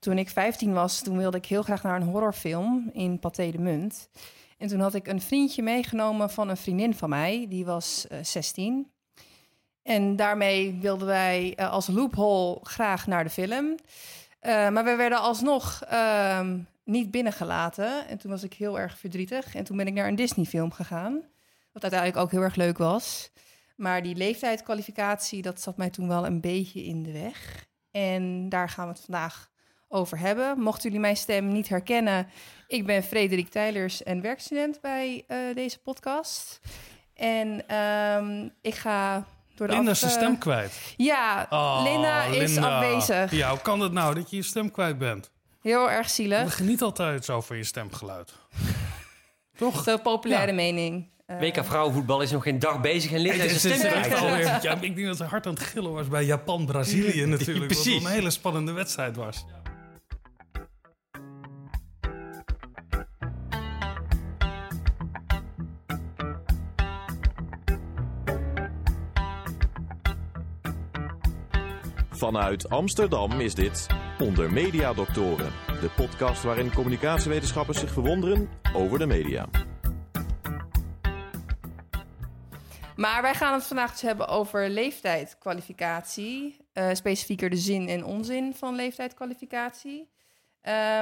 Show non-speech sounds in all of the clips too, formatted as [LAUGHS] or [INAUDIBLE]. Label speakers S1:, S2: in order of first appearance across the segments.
S1: toen ik 15 was, toen wilde ik heel graag naar een horrorfilm in Pathé de Munt. En toen had ik een vriendje meegenomen van een vriendin van mij, die was uh, 16. En daarmee wilden wij uh, als loophole graag naar de film. Uh, maar we werden alsnog uh, niet binnengelaten. En toen was ik heel erg verdrietig. En toen ben ik naar een Disney-film gegaan. Wat uiteindelijk ook heel erg leuk was. Maar die leeftijdskwalificatie, dat zat mij toen wel een beetje in de weg. En daar gaan we het vandaag over hebben. Mochten jullie mijn stem niet herkennen, ik ben Frederik Tijlers en werkstudent bij uh, deze podcast. En um, ik ga door de
S2: Linda is zijn stem kwijt.
S1: Ja, oh, Linda is
S2: Linda.
S1: afwezig.
S2: Ja, hoe kan het nou dat je je stem kwijt bent?
S1: Heel erg zielig.
S2: We genieten altijd zo van je stemgeluid. [LAUGHS] Toch?
S1: Zo populaire ja. mening.
S3: Uh, WK vrouwenvoetbal is nog geen dag bezig en Linda is een stem
S2: kwijt. [LAUGHS] Ja, ik denk dat ze hard aan het gillen was bij Japan-Brazilië [LAUGHS] natuurlijk. Precies. Wat een hele spannende wedstrijd was.
S4: Vanuit Amsterdam is dit Onder Media Doctoren, de podcast waarin communicatiewetenschappers zich verwonderen over de media.
S1: Maar wij gaan het vandaag dus hebben over leeftijdskwalificatie. Uh, specifieker de zin en onzin van leeftijdskwalificatie.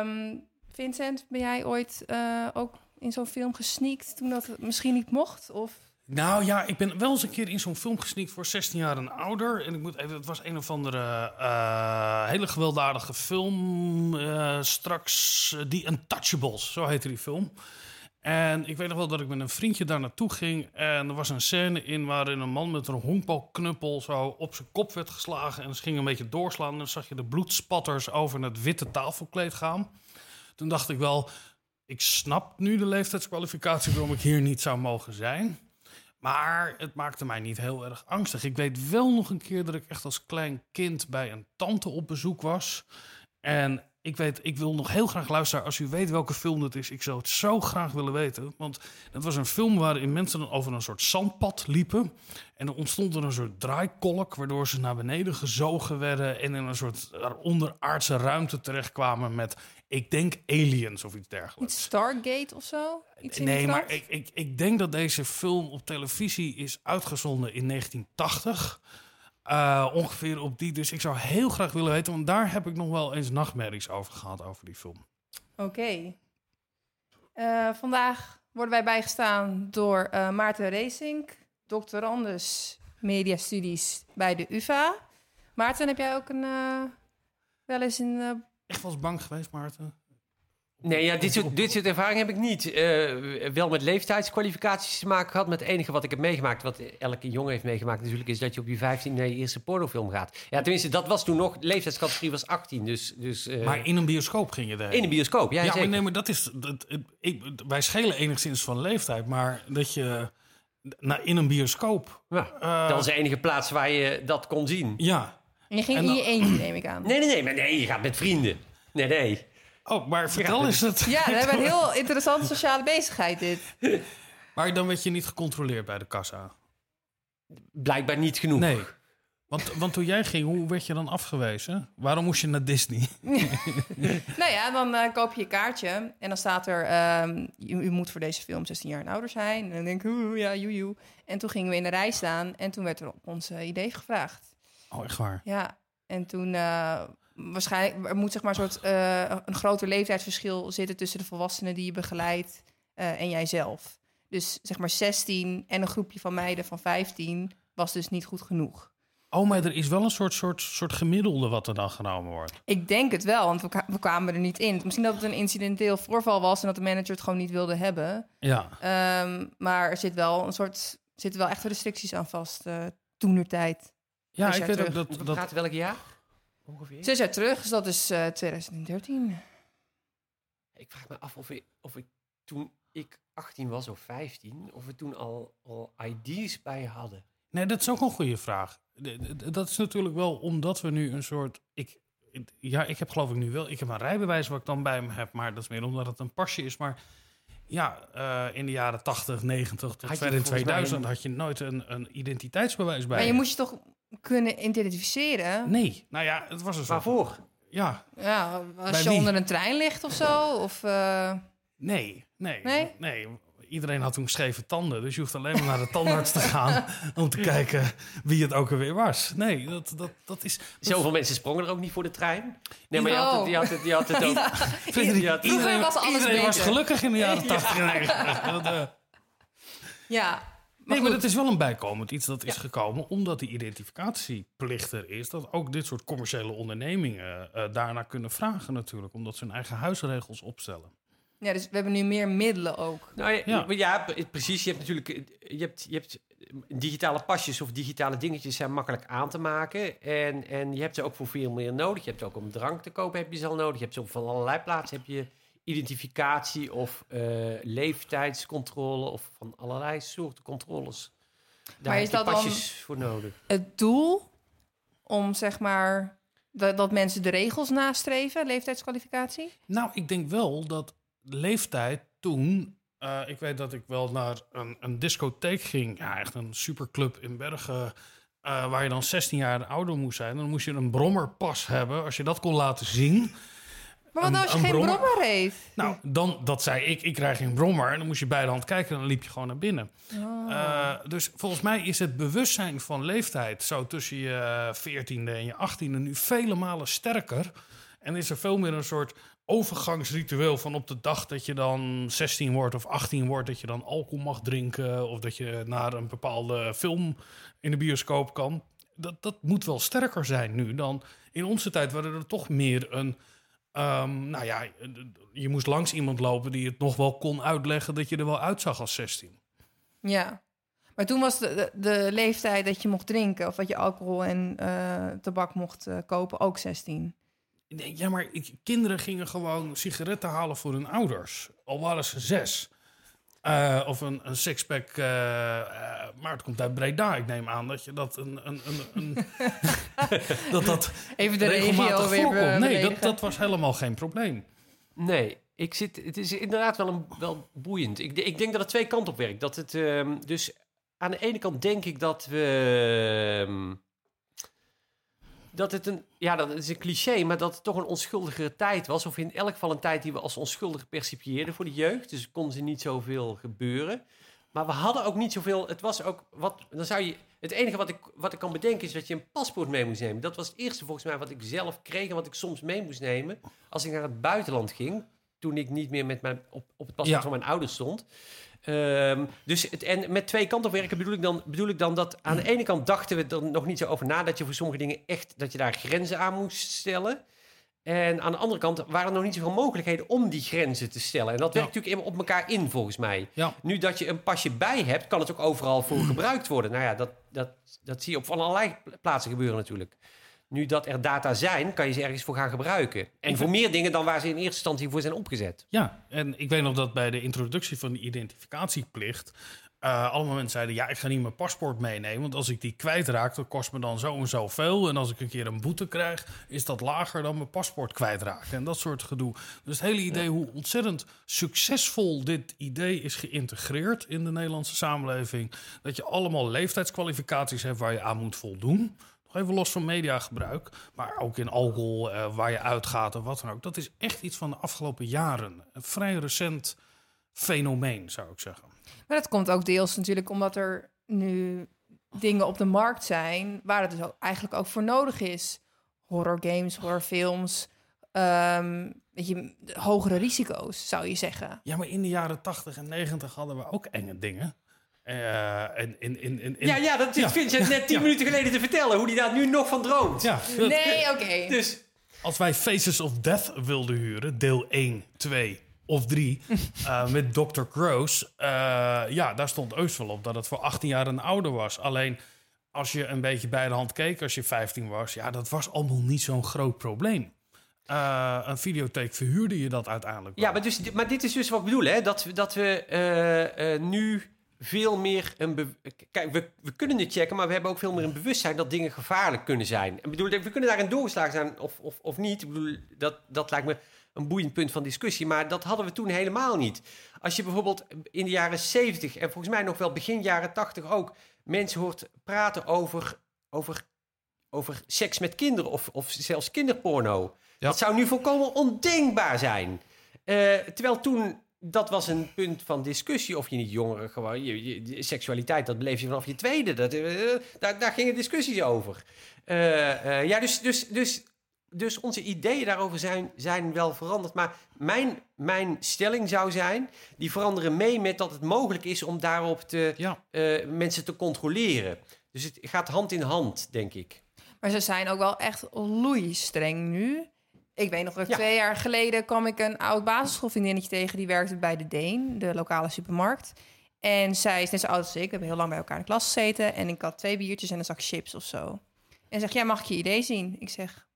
S1: Um, Vincent, ben jij ooit uh, ook in zo'n film gesneakt toen dat misschien niet mocht? Of...
S2: Nou ja, ik ben wel eens een keer in zo'n film gesneakt voor 16 jaar en ouder. En ik moet even, het was een of andere uh, hele gewelddadige film. Uh, straks, die Untouchables, zo heette die film. En ik weet nog wel dat ik met een vriendje daar naartoe ging. En er was een scène in waarin een man met een honkbalknuppel zo op zijn kop werd geslagen. En ze ging een beetje doorslaan. En dan zag je de bloedspatters over het witte tafelkleed gaan. Toen dacht ik wel, ik snap nu de leeftijdskwalificatie waarom ik hier niet zou mogen zijn. Maar het maakte mij niet heel erg angstig. Ik weet wel nog een keer dat ik echt als klein kind bij een tante op bezoek was. En ik weet, ik wil nog heel graag luisteren. Als u weet welke film het is, ik zou het zo graag willen weten. Want het was een film waarin mensen over een soort zandpad liepen. En er ontstond er een soort draaikolk, waardoor ze naar beneden gezogen werden. En in een soort onderaardse ruimte terechtkwamen met, ik denk, aliens of iets dergelijks.
S1: Iets Stargate of zo? Iets
S2: nee, maar ik, ik, ik denk dat deze film op televisie is uitgezonden in 1980. Uh, ongeveer op die. Dus ik zou heel graag willen weten, want daar heb ik nog wel eens nachtmerries over gehad, over die film.
S1: Oké. Okay. Uh, vandaag worden wij bijgestaan door uh, Maarten Racing, doctorandus mediastudies bij de UvA. Maarten, heb jij ook een, wel eens een...
S2: Echt wel eens bang geweest, Maarten?
S3: Nee, ja, dit soort, dit soort ervaring heb ik niet. Uh, wel met leeftijdskwalificaties te maken gehad. Met het enige wat ik heb meegemaakt, wat elke jongen heeft meegemaakt, natuurlijk, is dat je op je 15 naar je eerste pornofilm gaat. Ja, tenminste, dat was toen nog. De leeftijdscategorie was 18. Dus, dus, uh,
S2: maar in een bioscoop ging je daar?
S3: In een bioscoop, ja.
S2: Ja,
S3: zeker.
S2: maar, nee, maar dat is. Dat, ik, wij schelen enigszins van leeftijd, maar dat je. Nou, in een bioscoop.
S3: Ja, uh, dat was de enige plaats waar je dat kon zien.
S2: Ja.
S1: En je ging en in je eentje, neem ik aan.
S3: Nee, nee, nee, maar nee, je gaat met vrienden. Nee, nee.
S2: Oh, maar vertel eens het.
S1: Ja, we hebben een heel [LAUGHS] interessante sociale bezigheid dit.
S2: Maar dan werd je niet gecontroleerd bij de kassa?
S3: Blijkbaar niet genoeg.
S2: Nee. Want, want toen jij ging, hoe werd je dan afgewezen? Waarom moest je naar Disney? [LAUGHS]
S1: nou ja, dan uh, koop je je kaartje en dan staat er... Um, u, u, moet voor deze film 16 jaar en ouder zijn. En dan denk ik, oeh, ja, joe, En toen gingen we in de rij staan en toen werd er op ons uh, idee gevraagd.
S2: Oh, echt waar?
S1: Ja, en toen... Waarschijnlijk, er moet zeg maar een soort uh, een groter leeftijdsverschil zitten tussen de volwassenen die je begeleidt uh, en jijzelf. Dus zeg maar 16 en een groepje van meiden van 15 was dus niet goed genoeg.
S2: Oh, maar er is wel een soort, soort, soort gemiddelde wat er dan genomen wordt.
S1: Ik denk het wel, want we, we kwamen er niet in. Misschien dat het een incidenteel voorval was en dat de manager het gewoon niet wilde hebben.
S2: Ja.
S1: Um, maar er zit wel een soort, zitten wel echt restricties aan vast uh, toenertijd.
S2: Ja, ik weet ook dat... dat...
S3: Gaat welk jaar? Ongeveer?
S1: Zes jaar terug, dus dat is uh, 2013.
S3: Ik vraag me af of ik, of ik toen ik 18 was of 15, of we toen al, al ID's bij hadden.
S2: Nee, dat is ook een goede vraag. Dat is natuurlijk wel omdat we nu een soort. Ik, ja, ik heb geloof ik nu wel. Ik heb een rijbewijs wat ik dan bij me heb, maar dat is meer omdat het een pasje is. Maar ja, uh, in de jaren 80, 90 tot ver in 2000 had je nooit een, een identiteitsbewijs bij.
S1: Maar je moest je toch kunnen identificeren?
S2: Nee, nou ja, het was een soort...
S3: Waarvoor?
S2: ja,
S1: Ja, als
S2: Bij
S1: je
S2: wie?
S1: onder een trein ligt of zo. Of, eh,
S2: nee, nee,
S1: Nee?
S2: nee. Iedereen had toen scheve tanden, dus je hoeft alleen maar naar de tandarts te gaan [LAUGHS] om te kijken wie het ook alweer was. Nee, dat, dat, dat is.
S3: Zoveel mensen sprongen er ook niet voor de trein. Nee, maar je had het, je had het, je had het [LAUGHS] ook. Ja,
S2: iedereen,
S1: was alles
S2: iedereen was gelukkig in de jaren [LAUGHS] 80 en 90. Dat, eh,
S1: ja. Maar
S2: nee, maar dat is wel een bijkomend iets dat is gekomen omdat die identificatieplicht er is. Dat ook dit soort commerciële ondernemingen eh daarna kunnen vragen natuurlijk. Omdat ze hun eigen huisregels opstellen.
S1: ja, dus we hebben nu meer middelen ook.
S3: Nou ja, precies. Je hebt natuurlijk je hebt, je hebt digitale pasjes of digitale dingetjes zijn makkelijk aan te maken. En, en je hebt ze ook voor veel meer nodig. Je hebt ze ook om drank te kopen heb je ze al nodig. Je hebt ze op van allerlei plaatsen heb je identificatie of eh, leeftijdscontrole of van allerlei soorten controles. Daar
S1: Maar
S3: heb
S1: is
S3: je
S1: dat dan-
S3: pasjes voor nodig.
S1: Het doel om zeg maar dat, dat mensen de regels nastreven, leeftijdskwalificatie.
S2: Nou, ik denk wel dat leeftijd toen. eh, ik weet dat ik wel naar een, een discotheek ging. Ja, echt een superclub in Bergen. eh, waar je dan 16 jaar ouder moest zijn. Dan moest je een brommerpas hebben. Als je dat kon laten zien.
S1: Maar wat
S2: Een-
S1: nou als je
S2: een
S1: geen
S2: brommer?
S1: brommer heeft?
S2: Nou, dan, dat zei ik. Ik krijg geen brommer. En dan moest je bij de hand kijken. En dan liep je gewoon naar binnen. Eh, dus volgens mij is het bewustzijn van leeftijd. zo tussen je 14e en je 18e nu vele malen sterker. En is er veel meer een soort overgangsritueel van op de dag dat je dan 16 wordt of 18 wordt, dat je dan alcohol mag drinken of dat je naar een bepaalde film in de bioscoop kan. Dat, dat moet wel sterker zijn nu dan in onze tijd, waar er toch meer een. Ehm, nou ja, je moest langs iemand lopen die het nog wel kon uitleggen dat je er wel uitzag als 16.
S1: Ja. Maar toen was de, de, de leeftijd dat je mocht drinken of dat je alcohol en eh, tabak mocht eh, kopen ook 16.
S2: Nee, ja, maar ik, kinderen gingen gewoon sigaretten halen voor hun ouders. Al waren ze zes. Eh, of een, een sixpack. eh, eh, maar het komt uit Breda. Ik neem aan dat je dat een. een, een, een [LAUGHS] dat dat
S1: Even de
S2: regelmatig
S1: regio weer
S2: voorkomt. Nee, dat, dat was helemaal geen probleem.
S3: Nee, ik zit, het is inderdaad wel, een, wel boeiend. Ik, ik denk dat het twee kanten op werkt. Dat het, ehm, dus aan de ene kant denk ik dat we... dat het een, ja, dat is een cliché, maar dat het toch een onschuldigere tijd was. Of in elk geval een tijd die we als onschuldig percipieerden voor de jeugd. Dus kon ze niet zoveel gebeuren. Maar we hadden ook niet zoveel. Het was ook wat. Dan zou je. Het enige wat ik, wat ik kan bedenken is dat je een paspoort mee moest nemen. Dat was het eerste volgens mij wat ik zelf kreeg en wat ik soms mee moest nemen. Als ik naar het buitenland ging. Toen ik niet meer met mijn, op, op het paspoort
S2: Ja.
S3: van mijn ouders stond. Ehm, dus het, en met twee kanten op werken bedoel ik, dan, bedoel ik dan dat aan de ene kant dachten we er nog niet zo over na dat je voor sommige dingen echt dat je daar grenzen aan moest stellen. En aan de andere kant waren er nog niet zoveel mogelijkheden om die grenzen te stellen. En dat werkt natuurlijk helemaal op elkaar in, volgens mij.
S2: Ja.
S3: Nu dat je een pasje bij hebt, kan het ook overal voor gebruikt worden. Nou ja, dat, dat, dat zie je op van allerlei plaatsen gebeuren natuurlijk. Nu dat er data zijn, kan je ze ergens voor gaan gebruiken. En voor meer dingen dan waar ze in eerste instantie voor zijn opgezet.
S2: Ja, en ik weet nog dat bij de introductie van die identificatieplicht. eh allemaal mensen zeiden: Ja, ik ga niet mijn paspoort meenemen. Want als ik die kwijtraak, dat kost me dan zo en zo veel. En als ik een keer een boete krijg, is dat lager dan mijn paspoort kwijtraken. En dat soort gedoe. Dus het hele idee hoe ontzettend succesvol dit idee is geïntegreerd in de Nederlandse samenleving. Dat je allemaal leeftijdskwalificaties hebt waar je aan moet voldoen. Nog even los van mediagebruik, maar ook in alcohol, eh, waar je uitgaat of wat dan ook. Dat is echt iets van de afgelopen jaren. Een vrij recent fenomeen, zou ik zeggen.
S1: Maar dat komt ook deels natuurlijk omdat er nu dingen op de markt zijn waar het dus ook eigenlijk ook voor nodig is. Horror games, horrorfilms, ehm weet je, hogere risico's zou je zeggen.
S2: Ja, maar in de jaren 80 en 90 hadden we ook enge dingen. Eh, en, in, in, in, in-
S3: Ja, ja, dat
S2: Ja.
S3: vind je net tien
S2: Ja.
S3: minuten geleden te vertellen. Hoe die daar nu nog van droomt.
S2: Ja,
S1: Nee, oké.
S3: Dus
S2: als wij Faces of Death wilden huren, deel 1, 2 of 3, eh, met Dr. Gross, eh, ja, daar stond Eus wel op dat het voor 18 jaar en ouder was. Alleen als je een beetje bij de hand keek als je 15 was, ja, dat was allemaal niet zo'n groot probleem. Eh, een videotheek verhuurde je dat uiteindelijk wel.
S3: Ja, maar, dus, maar dit is dus wat ik bedoel, hè? Dat, we- dat we eh, eh, nu veel meer een... Kijk, we, we kunnen het checken, maar we hebben ook veel meer een bewustzijn dat dingen gevaarlijk kunnen zijn. Ik bedoel, we kunnen daarin doorgeslagen zijn of, of, of niet. Ik bedoel, dat, dat lijkt me een boeiend punt van discussie, maar dat hadden we toen helemaal niet. Als je bijvoorbeeld in de jaren 70 en volgens mij nog wel begin jaren 80 ook mensen hoort praten over, over over seks met kinderen of, of zelfs kinderporno.
S2: Ja.
S3: Dat zou nu volkomen ondenkbaar zijn. Eh, terwijl toen, dat was een punt van discussie of je niet jongeren gewoon... Je, je- je- seksualiteit, dat beleef je vanaf je tweede. Dat, eh, daar, daar gingen discussies over. Eh, eh, ja, dus, dus, dus, dus onze ideeën daarover zijn, zijn wel veranderd. Maar mijn, mijn stelling zou zijn, die veranderen mee met dat het mogelijk is om daarop te,
S2: Ja.
S3: eh, mensen te controleren. Dus het gaat hand in hand, denk ik.
S1: Maar ze zijn ook wel echt loeistreng nu. Ik weet nog, dat
S3: Ja.
S1: twee jaar geleden kwam ik een oud basisschoolvriendinnetje tegen... die werkte bij de Deen, de lokale supermarkt. En zij is net zo oud als ik. We hebben heel lang bij elkaar in de klas gezeten. En ik had twee biertjes en een zak chips of zo. En zegt, ja, mag ik je idee zien? Ik zeg,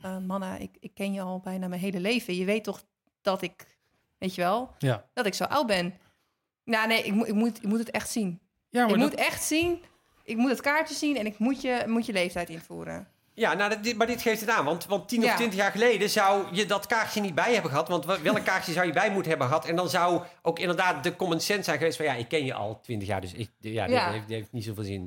S1: eh Manna, ik, ik ken je al bijna mijn hele leven. Je weet toch dat ik, weet je wel,
S2: Ja.
S1: dat ik zo oud ben? Nou, nee, ik, moet ik, moet, ik moet het echt zien.
S2: Ja,
S1: ik
S2: maar
S1: moet echt zien. Ik moet het kaartje zien en ik moet je, moet je leeftijd invoeren.
S3: Ja, nou, dat- maar dit geeft het aan. Want, want 10
S1: Ja.
S3: of 20 jaar geleden zou je dat kaartje niet bij hebben gehad. Want wa- welk kaartje zou je bij moeten hebben gehad? En dan zou ook inderdaad de common sense zijn geweest van... ja, ik ken je al 20 jaar, dus ik, ja, dit
S1: Ja.
S3: heeft, dit heeft niet zoveel zin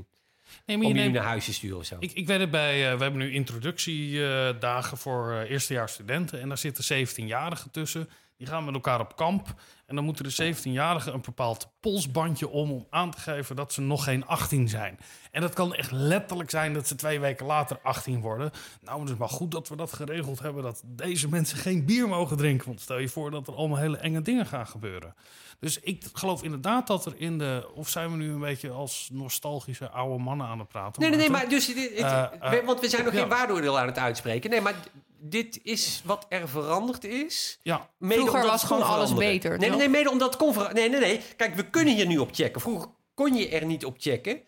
S2: nee,
S3: om
S2: maar je
S3: je nu
S2: neemt-
S3: naar huis te sturen of zo.
S2: Ik, ik weet het bij, eh, we hebben nu introductiedagen voor eh, eerstejaars studenten. En daar zitten 17-jarigen tussen. Die gaan met elkaar op kamp. En dan moeten de 17-jarigen een bepaald polsbandje om om aan te geven dat ze nog geen 18 zijn. En dat kan echt letterlijk zijn dat ze twee weken later 18 worden. Nou, het is maar goed dat we dat geregeld hebben dat deze mensen geen bier mogen drinken. Want stel je voor dat er allemaal hele enge dingen gaan gebeuren. Dus ik geloof inderdaad dat er in de. Of zijn we nu een beetje als nostalgische oude mannen aan het praten?
S3: Nee, nee, nee, maar dus, dit-
S2: Eh, eh,
S3: we- want we zijn nog
S2: ja.
S3: geen waardeoordeel aan het uitspreken. Nee, maar dit is wat er veranderd is.
S2: Ja,
S1: Vroeger was gewoon alles beter,
S3: Nee, nee,
S1: toch?
S3: Nee, mede omdat veranderen. Nee, nee, nee. Kijk, we kunnen hier nu op checken. Vroeger kon je er niet op checken.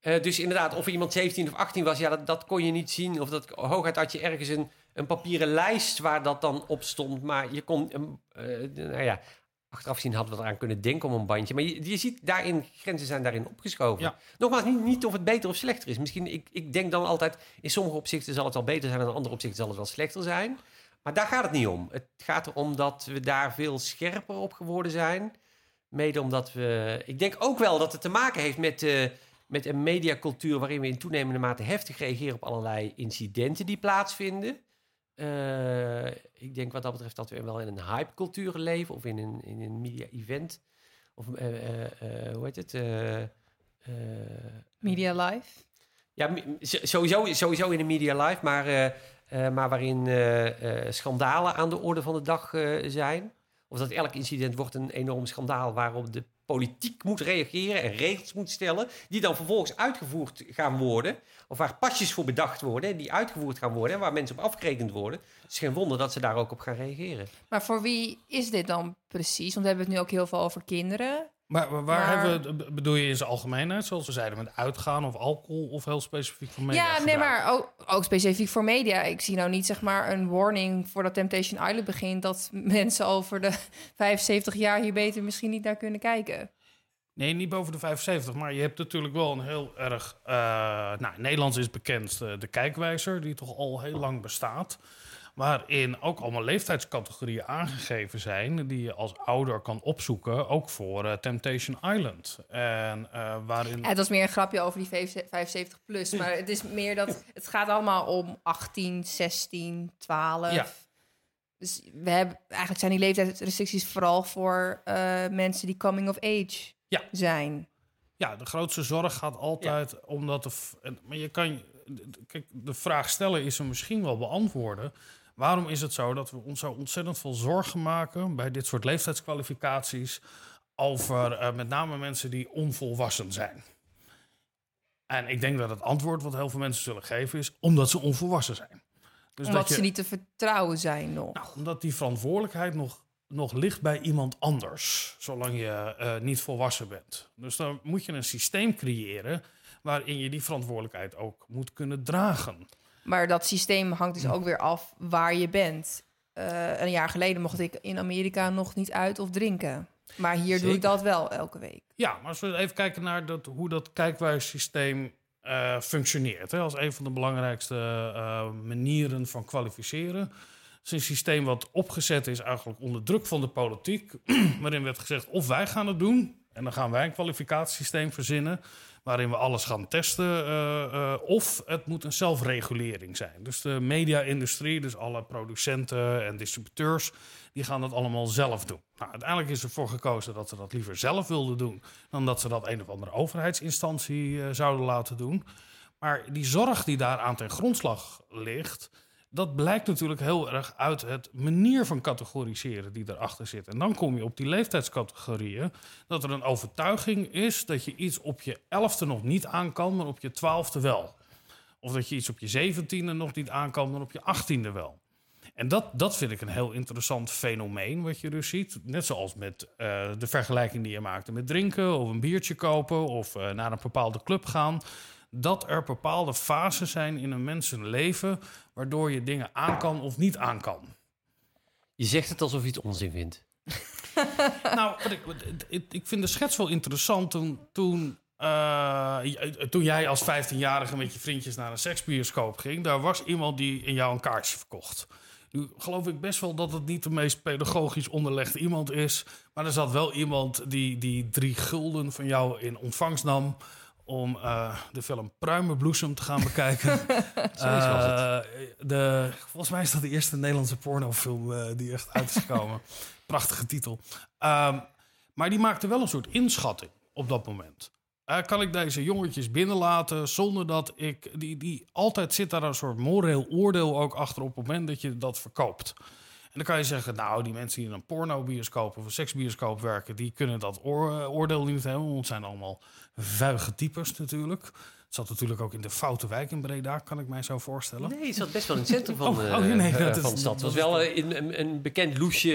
S3: Eh, dus inderdaad, of iemand 17 of 18 was, ja, dat, dat kon je niet zien. Of dat, hooguit had je ergens een, een papieren lijst waar dat dan op stond. Maar je kon, eh, nou ja, achteraf zien hadden we eraan kunnen denken om een bandje. Maar je, je ziet daarin, grenzen zijn daarin opgeschoven.
S2: Ja.
S3: Nogmaals, niet, niet of het beter of slechter is. Misschien, ik, ik denk dan altijd, in sommige opzichten zal het wel beter zijn... en in andere opzichten zal het wel slechter zijn. Maar daar gaat het niet om. Het gaat erom dat we daar veel scherper op geworden zijn. Mede omdat we... Ik denk ook wel dat het te maken heeft met, eh, met een mediacultuur... waarin we in toenemende mate heftig reageren op allerlei incidenten die plaatsvinden. Eh, ik denk wat dat betreft dat we wel in een hypecultuur leven... of in een, in een media-event. Of, eh, hoe heet het?
S1: Media Live.
S3: ja, sowieso, sowieso in de media live, maar, maar waarin eh, eh, schandalen aan de orde van de dag eh, zijn. Of dat elk incident wordt een enorm schandaal waarop de politiek moet reageren en regels moet stellen, die dan vervolgens uitgevoerd gaan worden. Of waar pasjes voor bedacht worden, die uitgevoerd gaan worden en waar mensen op afgerekend worden. Het is geen wonder dat ze daar ook op gaan reageren.
S1: Maar voor wie is dit dan precies? Want we hebben het nu ook heel veel over kinderen.
S2: Maar waar
S1: Maar-
S2: hebben we, bedoel je in zijn algemeenheid, zoals we zeiden, met uitgaan of alcohol of heel specifiek voor media?
S1: ja, nee, maar ook, ook specifiek voor media. Ik zie nou niet zeg maar een warning voordat Temptation Island begint... dat [LAUGHS] mensen over de [LAUGHS] 75 jaar hier beter misschien niet naar kunnen kijken.
S2: Nee, niet boven de 75, maar je hebt natuurlijk wel een heel erg... eh nou, Nederlands is bekend eh, de kijkwijzer, die toch al heel lang bestaat. Waarin ook allemaal leeftijdscategorieën aangegeven zijn... die je als ouder kan opzoeken, ook voor eh, Temptation Island. En eh, waarin...
S1: Ja, het was meer een grapje over die 75 plus. Maar het is meer dat het gaat allemaal om 18, 16, 12.
S2: Ja.
S1: Dus we hebben, eigenlijk zijn die leeftijdsrestricties vooral voor eh, mensen die coming of age
S2: Ja.
S1: zijn.
S2: Ja, de grootste zorg gaat altijd omdat de. Maar je kan. Kijk, de vraag stellen is er misschien wel beantwoorden. Waarom is het zo dat we ons zo ontzettend veel zorgen maken bij dit soort leeftijdskwalificaties over eh, met name mensen die onvolwassen zijn? En ik denk dat het antwoord wat heel veel mensen zullen geven is omdat ze onvolwassen zijn. Dus
S1: omdat
S2: dat je,
S1: ze niet te vertrouwen zijn nog.
S2: nou, omdat die verantwoordelijkheid nog, nog ligt bij iemand anders, zolang je eh, niet volwassen bent. Dus dan moet je een systeem creëren waarin je die verantwoordelijkheid ook moet kunnen dragen.
S1: Maar dat systeem hangt dus ook weer af waar je bent. Eh, een jaar geleden mocht ik in Amerika nog niet uit of drinken. Maar hier doe ik dat wel elke week.
S2: Ja, maar als we even kijken naar dat, hoe dat kijkwijssysteem eh functioneert. Hè, als een van de belangrijkste eh, manieren van kwalificeren. Het is een systeem wat opgezet is eigenlijk onder druk van de politiek. [CLEARS THROAT] waarin werd gezegd of wij gaan het doen En dan gaan wij een kwalificatiesysteem verzinnen waarin we alles gaan testen. eh, eh, of het moet een zelfregulering zijn. Dus de media-industrie, dus alle producenten en distributeurs, die gaan dat allemaal zelf doen. Nou, uiteindelijk is ervoor gekozen dat ze dat liever zelf wilden doen, dan dat ze dat een of andere overheidsinstantie eh, zouden laten doen. Maar die zorg die daar aan ten grondslag ligt, dat blijkt natuurlijk heel erg uit het manier van categoriseren die erachter zit. En dan kom je op die leeftijdscategorieën, dat er een overtuiging is dat je iets op je elfde nog niet aan kan, maar op je twaalfde wel. Of dat je iets op je zeventiende nog niet aan kan, maar op je achttiende wel. En dat, dat vind ik een heel interessant fenomeen, wat je dus ziet. Net zoals met eh, de vergelijking die je maakte met drinken of een biertje kopen of eh, naar een bepaalde club gaan. Dat er bepaalde fasen zijn in een mensenleven waardoor je dingen aan kan of niet aan kan.
S3: Je zegt het alsof je het onzin vindt. [LAUGHS]
S2: nou, ik, ik, vind de schets wel interessant toen, toen, eh, j- toen jij als 15-jarige met je vriendjes naar een seksbioscoop ging. Daar was iemand die in jou een kaartje verkocht. Nu geloof ik best wel dat het niet de meest pedagogisch onderlegde iemand is. Maar er zat wel iemand die, die drie gulden van jou in ontvangst nam om eh, de film Pruimenbloesem te gaan bekijken. [LAUGHS] Eh, de, volgens mij is dat de eerste Nederlandse pornofilm eh, die echt uit is gekomen. [LAUGHS] Prachtige titel. Ehm, maar die maakte wel een soort inschatting op dat moment. Eh, kan ik deze jongetjes binnenlaten zonder dat ik... Die, die, altijd zit daar een soort moreel oordeel ook achter op het moment dat je dat verkoopt. En dan kan je zeggen, nou, die mensen die in een pornobioscoop of een seksbioscoop werken... die kunnen dat oor- eh, oordeel niet hebben, want het zijn allemaal vuige types natuurlijk. Het zat natuurlijk ook in de foute wijk in Breda, kan ik mij zo voorstellen.
S3: Nee, je zat best wel in het centrum van, [LAUGHS]
S2: Oh,
S3: eh,
S2: oh, nee,
S3: eh,
S2: dat is-
S3: van de stad. Het was wel eh, in- een, een bekend loesje,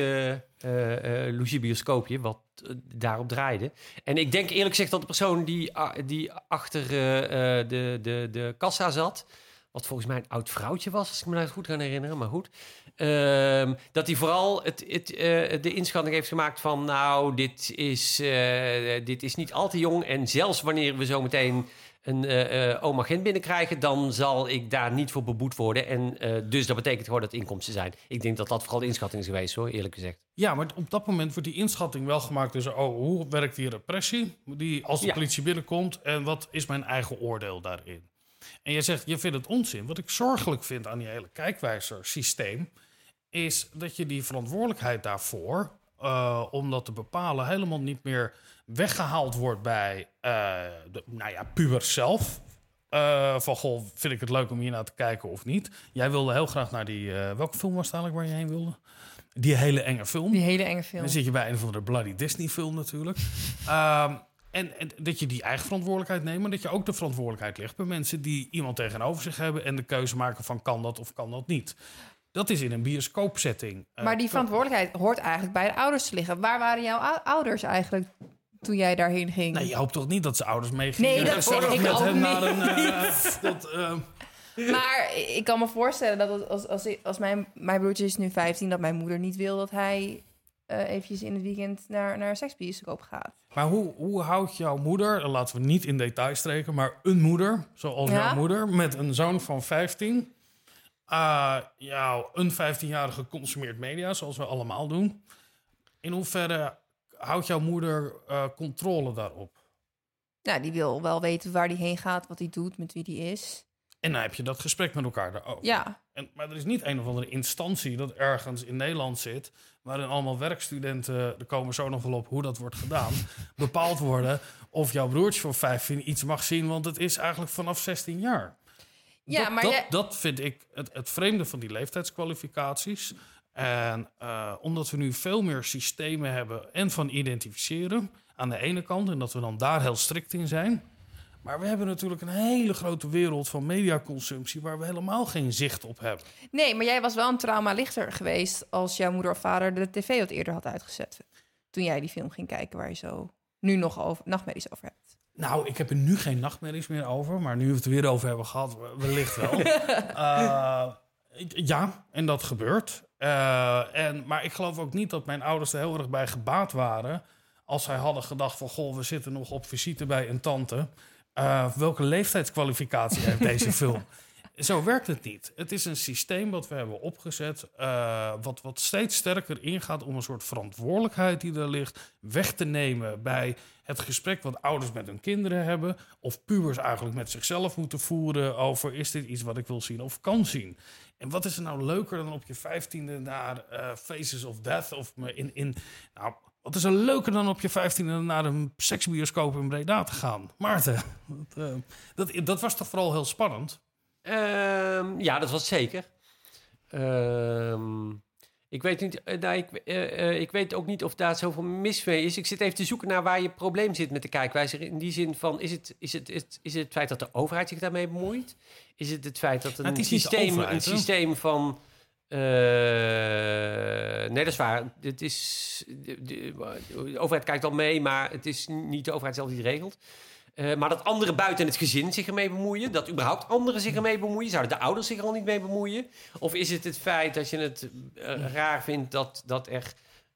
S3: eh, eh, loesje bioscoopje wat eh, daarop draaide. En ik denk eerlijk gezegd dat de persoon die, ah, die achter eh, eh, de, de, de kassa zat... wat volgens mij een oud vrouwtje was, als ik me nou goed kan herinneren, maar goed... ehm, dat hij vooral het, het, eh, de inschatting heeft gemaakt van... nou, dit is, eh, dit is niet al te jong... en zelfs wanneer we zo meteen een eh, oma Gent binnenkrijgen, dan zal ik daar niet voor beboet worden. En dus dat betekent gewoon dat inkomsten zijn. Ik denk dat dat vooral de inschatting is geweest, hoor, eerlijk gezegd.
S2: Ja, maar op dat moment wordt die inschatting wel gemaakt tussen... oh, hoe werkt die repressie die als de
S3: Ja.
S2: politie binnenkomt... en wat is mijn eigen oordeel daarin? En je zegt, je vindt het onzin. Wat ik zorgelijk vind aan die hele kijkwijzer-systeem... is dat je die verantwoordelijkheid daarvoor... eh, om dat te bepalen, helemaal niet meer weggehaald wordt bij eh, de, nou ja, pubers zelf... Eh, van, goh, vind ik het leuk om hier naar te kijken of niet? Jij wilde heel graag naar die... welke film was het eigenlijk waar je heen wilde? Die hele enge film.
S1: Die hele enge film.
S2: Dan zit je bij een of andere bloody Disney-film natuurlijk. [LAUGHS] En, en dat je die eigen verantwoordelijkheid neemt... maar dat je ook de verantwoordelijkheid legt bij mensen... die iemand tegenover zich hebben... en de keuze maken van kan dat of kan dat niet. Dat is in een bioscoopsetting. eh,
S1: Maar die verantwoordelijkheid hoort eigenlijk bij de ouders te liggen. Waar waren jouw ou- ouders eigenlijk toen jij daarheen ging?
S2: Nee, je hoopt toch niet dat ze ouders meegingen?
S1: Nee, dat hoop ik
S2: met
S1: ook niet.
S2: naar een... eh, [LAUGHS] [LAUGHS] dat, eh,
S1: Maar ik kan me voorstellen dat als, als, als mijn, mijn broertje is nu 15, dat mijn moeder niet wil dat hij eh eventjes in het weekend naar, naar een seksbioscoop gaat.
S2: maar hoe, hoe houdt jouw moeder... laten we niet in details spreken... maar een moeder, zoals
S1: Ja?
S2: jouw moeder... met een zoon van 15... Uh, ja, een 15-jarige consumeert media, zoals we allemaal doen. In hoeverre houdt jouw moeder eh, controle daarop?
S1: Nou, die wil wel weten waar hij heen gaat, wat hij doet, met wie die is.
S2: En dan heb je dat gesprek met elkaar daarover.
S1: Ja,
S2: En, maar er is niet een of andere instantie dat ergens in Nederland zit... waarin allemaal werkstudenten, er komen zo nog wel op hoe dat wordt gedaan... [LAUGHS] bepaald worden of jouw broertje van 15 iets mag zien... want het is eigenlijk vanaf 16 jaar.
S1: ja
S2: dat,
S1: maar
S2: dat,
S1: jij-
S2: dat vind ik het, het vreemde van die leeftijdskwalificaties. En eh, omdat we nu veel meer systemen hebben en van identificeren aan de ene kant, en dat we dan daar heel strikt in zijn. Maar we hebben natuurlijk een hele grote wereld van mediaconsumptie waar we helemaal geen zicht op hebben.
S1: Nee, maar jij was wel een trauma lichter geweest als jouw moeder of vader de tv wat eerder had uitgezet. Toen jij die film ging kijken waar je zo nu nog over, nachtmerries over hebt.
S2: Nou, ik heb er nu geen nachtmerries meer over, maar nu we het er weer over hebben gehad, wellicht wel. [LAUGHS] Eh, ja, en dat gebeurt. Eh, en, maar ik geloof ook niet dat mijn ouders er heel erg bij gebaat waren. Als zij hadden gedacht van, goh, we zitten nog op visite bij een tante. Eh, welke leeftijdskwalificatie heeft deze [LAUGHS] film? Zo werkt het niet. Het is een systeem wat we hebben opgezet, uh, wat, wat steeds sterker ingaat om een soort verantwoordelijkheid die er ligt weg te nemen bij het gesprek wat ouders met hun kinderen hebben, of pubers eigenlijk met zichzelf moeten voeren over is dit iets wat ik wil zien of kan zien. En wat is er nou leuker dan op je vijftiende naar Faces of Death of in, in nou, wat is er leuker dan op je vijftiende naar een seksbioscoop in Breda te gaan? Maarten, dat, uh, dat, dat was toch vooral heel spannend?
S3: Um, ja, dat was zeker. Um, ik weet, niet, uh, nou, ik, uh, ik weet ook niet of daar zoveel mis mee is. Ik zit even te zoeken naar waar je probleem zit met de kijkwijze. In die zin van, is het, is het, is het, is het, het feit dat de overheid zich daarmee bemoeit? Is het het feit dat een, systeem, een systeem van... nee, dat is waar. Het is, de, overheid kijkt al mee, maar het is niet de overheid zelf die het regelt. Uh, maar dat anderen buiten het gezin zich ermee bemoeien, dat überhaupt anderen zich ermee bemoeien, zouden de ouders zich er al niet mee bemoeien? Of is het het feit dat je het uh, raar vindt dat, dat, er,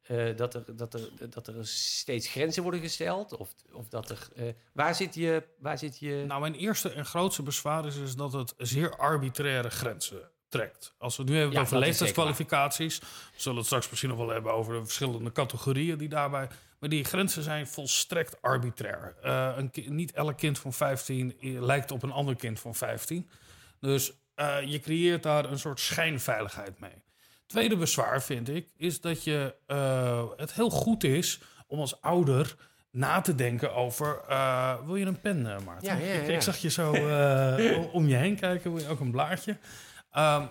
S3: uh, dat, er, dat, er, dat er steeds grenzen worden gesteld? Of, of dat er. waar, zit je, waar zit je.
S2: Nou, mijn eerste en grootste bezwaar is, is dat het zeer arbitraire grenzen trekt. Als we nu hebben ja, over leeftijdskwalificaties, we zullen het straks misschien nog wel hebben over de verschillende categorieën die daarbij maar die grenzen zijn volstrekt arbitrair. Uh, een niet elk kind van 15 lijkt op een ander kind van 15. Dus uh, je creëert daar een soort schijnveiligheid mee. Tweede bezwaar vind ik, is dat je, uh, het heel goed is om als ouder na te denken over... wil je een pen, Maarten?
S3: Ja, ja, ja.
S2: Ik, ik, zag je zo [LAUGHS] om je heen kijken. Wil je ook een blaadje? Um,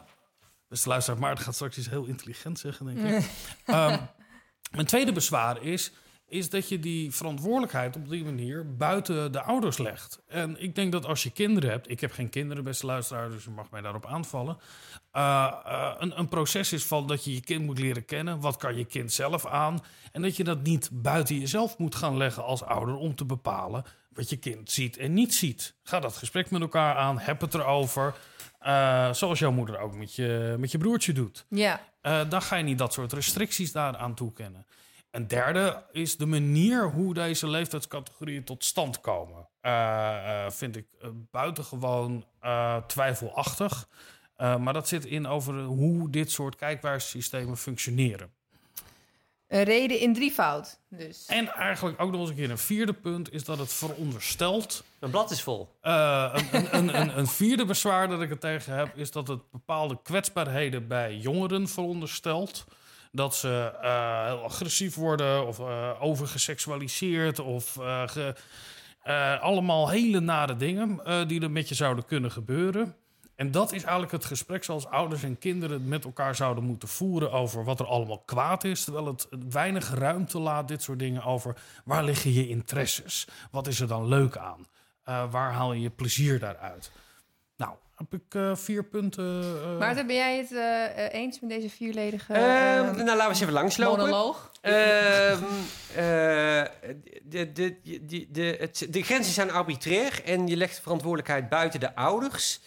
S2: dus de luisteraar Maarten gaat straks iets heel intelligent zeggen, denk ik. um, [LAUGHS] mijn tweede bezwaar is is dat je die verantwoordelijkheid op die manier buiten de ouders legt. En ik denk dat als je kinderen hebt, ik heb geen kinderen, beste luisteraar, dus je mag mij daarop aanvallen. Uh, uh, een, een, proces is van dat je je kind moet leren kennen. Wat kan je kind zelf aan? En dat je dat niet buiten jezelf moet gaan leggen als ouder om te bepalen wat je kind ziet en niet ziet. Ga dat gesprek met elkaar aan, heb het erover. Uh, zoals jouw moeder ook met je, met je broertje doet.
S1: Ja.
S2: dan ga je niet dat soort restricties daaraan toekennen. Een derde is de manier hoe deze leeftijdscategorieën tot stand komen. Uh, uh, vind ik buitengewoon twijfelachtig. maar dat zit in over hoe dit soort kijkwijssystemen functioneren.
S1: Een reden in drievoud, dus.
S2: En eigenlijk ook nog eens een keer een vierde punt is dat het veronderstelt.
S3: Een blad is vol.
S2: Een, een, een, een, vierde bezwaar dat ik er tegen heb is dat het bepaalde kwetsbaarheden bij jongeren veronderstelt dat ze uh, heel agressief worden of uh, overgeseksualiseerd of uh, ge, allemaal hele nare dingen die er met je zouden kunnen gebeuren. En dat is eigenlijk het gesprek zoals ouders en kinderen met elkaar zouden moeten voeren over wat er allemaal kwaad is. Terwijl het weinig ruimte laat, dit soort dingen, over waar liggen je interesses? Wat is er dan leuk aan? waar haal je je plezier daaruit? Nou, heb ik uh, vier punten. Uh...
S1: Maarten, ben jij het uh, eens met deze vierledige
S3: ehm, Nou, laten we eens even langslopen.
S1: Monoloog.
S3: Ehm, de, de, de, de, het, de grenzen zijn arbitrair en je legt de verantwoordelijkheid buiten de ouders.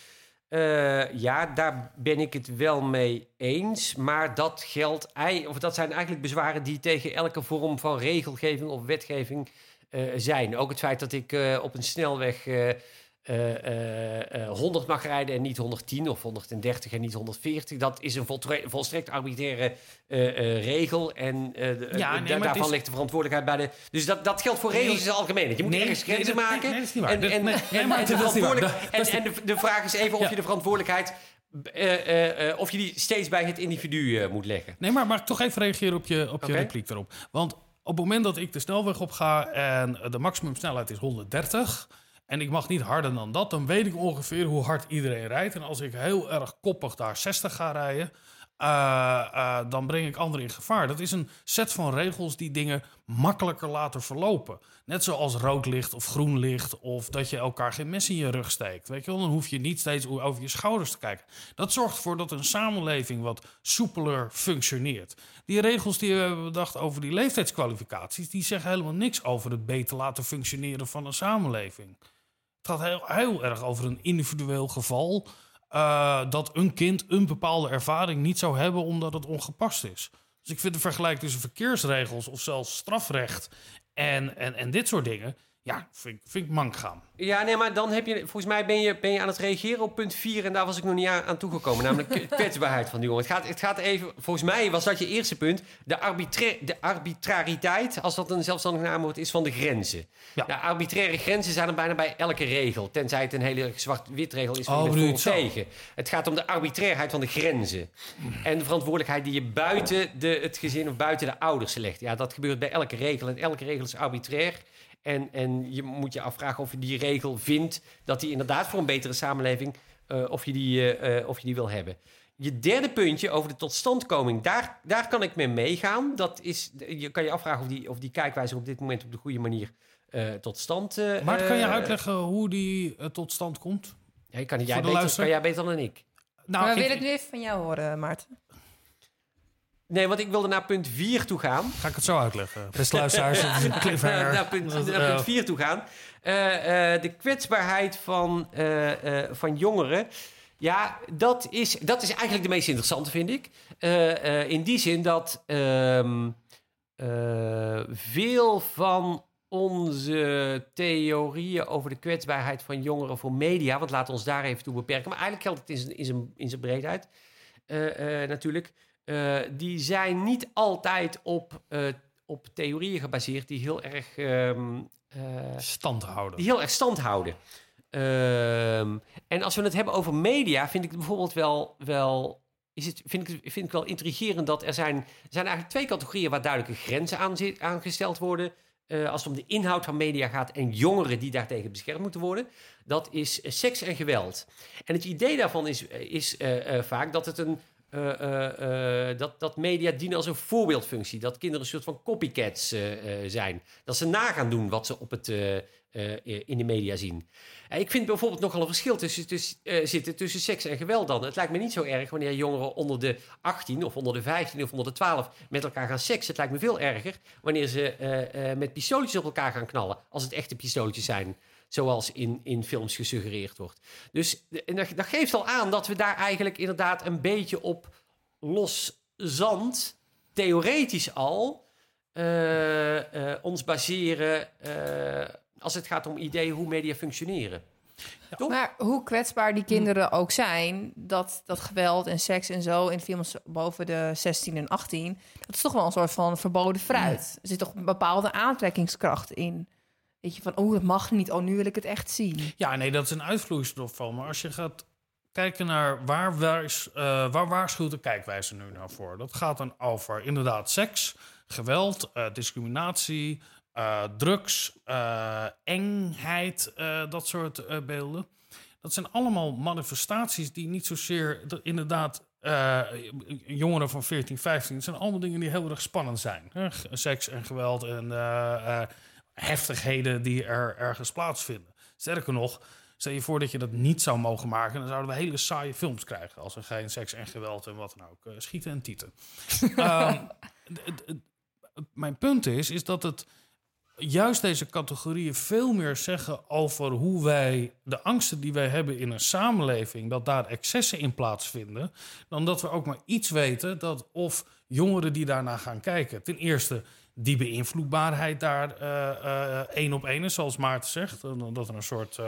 S3: Ja, daar ben ik het wel mee eens. Maar dat geldt, of dat zijn eigenlijk bezwaren die tegen elke vorm van regelgeving of wetgeving zijn. Ook het feit dat ik op een snelweg uh, uh, 100 mag rijden en niet 110 of 130 en niet 140. Dat is een volstrekt arbitraire regel. En ja, nee, daarvan is... ligt de verantwoordelijkheid bij de. Dus dat, dat geldt voor regels in het algemeen. Je moet nee, ergens grenzen maken.
S2: Nee, dat is
S3: En, en, en, de, vraag is even of ja. je de verantwoordelijkheid. of je die steeds bij het individu moet leggen.
S2: Nee, maar ik toch even reageren op je, op je repliek daarop. Want op het moment dat ik de snelweg op ga en de maximumsnelheid is 130 en ik mag niet harder dan dat, dan weet ik ongeveer hoe hard iedereen rijdt. En als ik heel erg koppig daar 60 ga rijden, uh, uh, dan breng ik anderen in gevaar. Dat is een set van regels die dingen makkelijker laten verlopen. Net zoals rood licht of groen licht, of dat je elkaar geen mes in je rug steekt. Weet je wel? Dan hoef je niet steeds over je schouders te kijken. Dat zorgt ervoor dat een samenleving wat soepeler functioneert. Die regels die we hebben bedacht over die leeftijdskwalificaties, die zeggen helemaal niks over het beter laten functioneren van een samenleving. Gaat heel, erg over een individueel geval. Uh, dat een kind een bepaalde ervaring niet zou hebben omdat het ongepast is. Dus ik vind de vergelijking tussen verkeersregels of zelfs strafrecht en, en, en dit soort dingen. Ja, vind, ik- vind ik mank gaan.
S3: Ja, nee, maar dan heb je, volgens mij ben je, ben je aan het reageren op punt 4 en daar was ik nog niet aan, aan toegekomen, namelijk de [LAUGHS] kwetsbaarheid van die jongen. Het gaat, het gaat even, volgens mij was dat je eerste punt, de, arbitra de arbitrariteit, als dat een zelfstandig naamwoord is, van de grenzen.
S2: Ja.
S3: De arbitraire grenzen zijn er bijna bij elke regel, tenzij het een hele zwart-wit regel is van
S2: Oh,
S3: je
S2: het
S3: tegen. Het gaat om de arbitrairheid van de grenzen en de verantwoordelijkheid die je buiten de, het gezin of buiten de ouders legt. Ja, dat gebeurt bij elke regel en elke regel is arbitrair. En, en je moet je afvragen of je die regel vindt dat die inderdaad voor een betere samenleving, eh, of, je die, eh, eh, of je die wil hebben. Je derde puntje over de totstandkoming, daar, daar kan ik mee meegaan. Dat is, je kan je afvragen of die, of die kijkwijze op dit moment op de goede manier eh, tot stand eh
S2: Maar kan je uitleggen hoe die tot stand komt?
S3: Ja, kan, jij beter, kan jij beter dan ik.
S2: Nou,
S1: maar we
S2: ik-
S1: willen het nu even van jou horen, Maarten.
S3: Nee, want ik wilde naar punt 4 toe gaan.
S2: ga ik het zo uitleggen. Beste luisteraars, het is [LAUGHS] een cliffhanger.
S3: naar punt, naar punt 4 toe gaan. Eh, eh, de kwetsbaarheid van, eh, eh, van jongeren. Ja, dat is, dat is eigenlijk de meest interessante, vind ik. Eh, eh, in die zin dat ehm, eh, veel van onze theorieën over de kwetsbaarheid van jongeren voor media, want laten we ons daar even toe beperken, maar eigenlijk geldt het in zijn, in zijn, in zijn breedheid eh, eh, natuurlijk, eh, die zijn niet altijd op, eh, op theorieën gebaseerd die heel erg eh,
S2: stand houden.
S3: die heel erg stand houden. Ehm, en als we het hebben over media, vind ik het bijvoorbeeld wel, wel is het, vind, ik, vind ik wel intrigerend dat er zijn, er zijn eigenlijk twee categorieën waar duidelijke grenzen aan, zi- aangesteld worden. als het om de inhoud van media gaat en jongeren die daartegen beschermd moeten worden. Dat is seks en geweld. En het idee daarvan is, is vaak dat het een. Eh, eh, eh, dat, dat media dienen als een voorbeeldfunctie. Dat kinderen een soort van copycats zijn. Dat ze na gaan doen wat ze op het, in de media zien. Ik vind bijvoorbeeld nogal een verschil tussen, zitten tussen seks en geweld dan. Het lijkt me niet zo erg wanneer jongeren onder de 18 of onder de 15 of onder de 12 met elkaar gaan seksen. Het lijkt me veel erger wanneer ze met pistoletjes op elkaar gaan knallen. Als het echte pistoletjes zijn. Zoals in, in films gesuggereerd wordt. Dus en dat, dat geeft al aan dat we daar eigenlijk inderdaad een beetje op los zand, theoretisch al, eh, eh, ons baseren eh, als het gaat om ideeën hoe media functioneren. Toch?
S1: Maar hoe kwetsbaar die kinderen ook zijn, dat, dat geweld en seks en zo in films boven de 16 en 18, dat is toch wel een soort van verboden fruit. Er zit toch een bepaalde aantrekkingskracht in. Weet je, van, oh, dat mag niet, oh, nu wil ik het echt zien.
S2: Ja, nee, dat is een uitvloeistof van. Maar als je gaat kijken naar waar, wijs, eh, waar waarschuwt de kijkwijze nu nou voor? Dat gaat dan over inderdaad seks, geweld, eh, discriminatie, eh, drugs, engheid, dat soort beelden. Dat zijn allemaal manifestaties die niet zozeer inderdaad jongeren van 14, 15. Het zijn allemaal dingen die heel erg spannend zijn. Seks en geweld en heftigheden die er ergens plaatsvinden. Sterker nog, stel je voor dat je dat niet zou mogen maken, dan zouden we hele saaie films krijgen. Als er geen seks en geweld en wat dan ook. eh, schieten en tieten. [LAUGHS] Ehm, mijn punt is, is dat het juist deze categorieën veel meer zeggen over hoe wij de angsten die wij hebben in een samenleving, dat daar excessen in plaatsvinden, dan dat we ook maar iets weten dat of jongeren die daarna gaan kijken, ten eerste die beïnvloedbaarheid daar eh, eh, één op één is, zoals Maarten zegt, dat er een soort eh,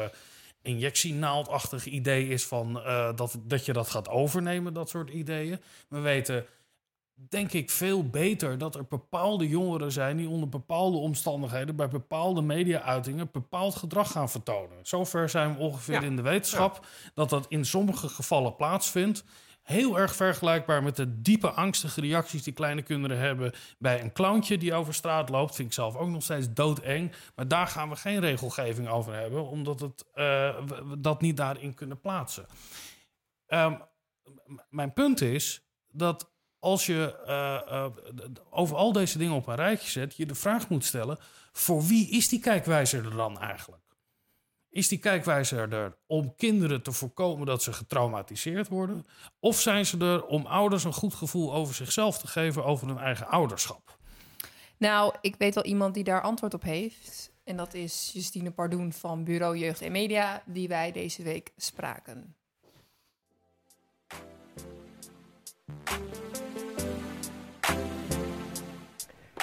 S2: injectienaaldachtig idee is van dat, dat je dat gaat overnemen, dat soort ideeën. We weten denk ik veel beter dat er bepaalde jongeren zijn die onder bepaalde omstandigheden bij bepaalde media-uitingen bepaald gedrag gaan vertonen. Zover zijn we ongeveer
S3: Ja.
S2: in de wetenschap dat dat in sommige gevallen plaatsvindt. Heel erg vergelijkbaar met de diepe angstige reacties die kleine kinderen hebben bij een clowntje die over straat loopt. Vind ik zelf ook nog steeds doodeng. Maar daar gaan we geen regelgeving over hebben, omdat het, eh, we- dat niet daarin kunnen plaatsen. Ehm, mijn punt is dat als je eh, eh, over al deze dingen op een rijtje zet, je de vraag moet stellen: voor wie is die kijkwijzer er dan eigenlijk? Is die kijkwijzer er om kinderen te voorkomen dat ze getraumatiseerd worden? Of zijn ze er om ouders een goed gevoel over zichzelf te geven, over hun eigen ouderschap?
S1: Nou, ik weet wel iemand die daar antwoord op heeft. En dat is Justine Pardoen van Bureau Jeugd en Media, die wij deze week spraken.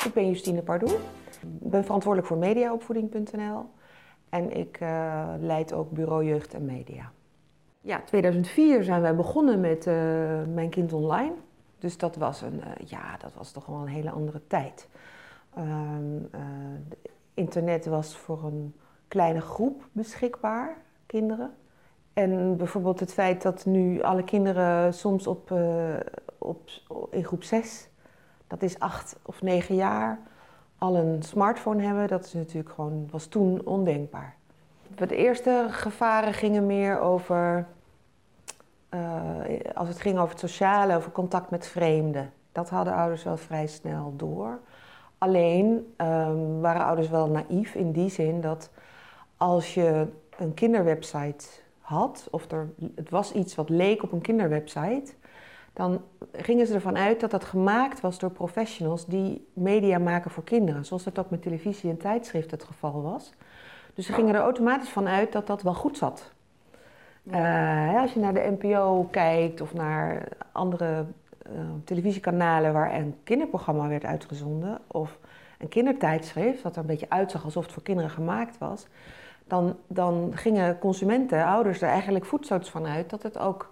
S5: Ik ben Justine Pardoel. Ik ben verantwoordelijk voor mediaopvoeding.nl. En ik uh, leid ook Bureau Jeugd en Media. Ja, 2004 zijn wij begonnen met uh, Mijn Kind Online. Dus dat was, een, uh, ja, dat was toch wel een hele andere tijd. Um, internet was voor een kleine groep beschikbaar, kinderen. En bijvoorbeeld het feit dat nu alle kinderen soms op, op, in groep 6, dat is acht of negen jaar, al een smartphone hebben, dat is natuurlijk gewoon, was toen ondenkbaar. De eerste gevaren gingen meer over, uh, als het ging over het sociale, over contact met vreemden. Dat hadden ouders wel vrij snel door. Alleen um, waren ouders wel naïef in die zin dat als je een kinderwebsite had, of er, het was iets wat leek op een kinderwebsite, dan gingen ze ervan uit dat dat gemaakt was door professionals die media maken voor kinderen, zoals dat ook met televisie en tijdschrift het geval was. Dus ze gingen er automatisch van uit dat dat wel goed zat. Uh, als je naar de NPO kijkt of naar andere uh, televisiekanalen waar een kinderprogramma werd uitgezonden, of een kindertijdschrift, wat er een beetje uitzag alsof het voor kinderen gemaakt was, dan, dan gingen consumenten, ouders, er eigenlijk voetstoots van uit dat het ook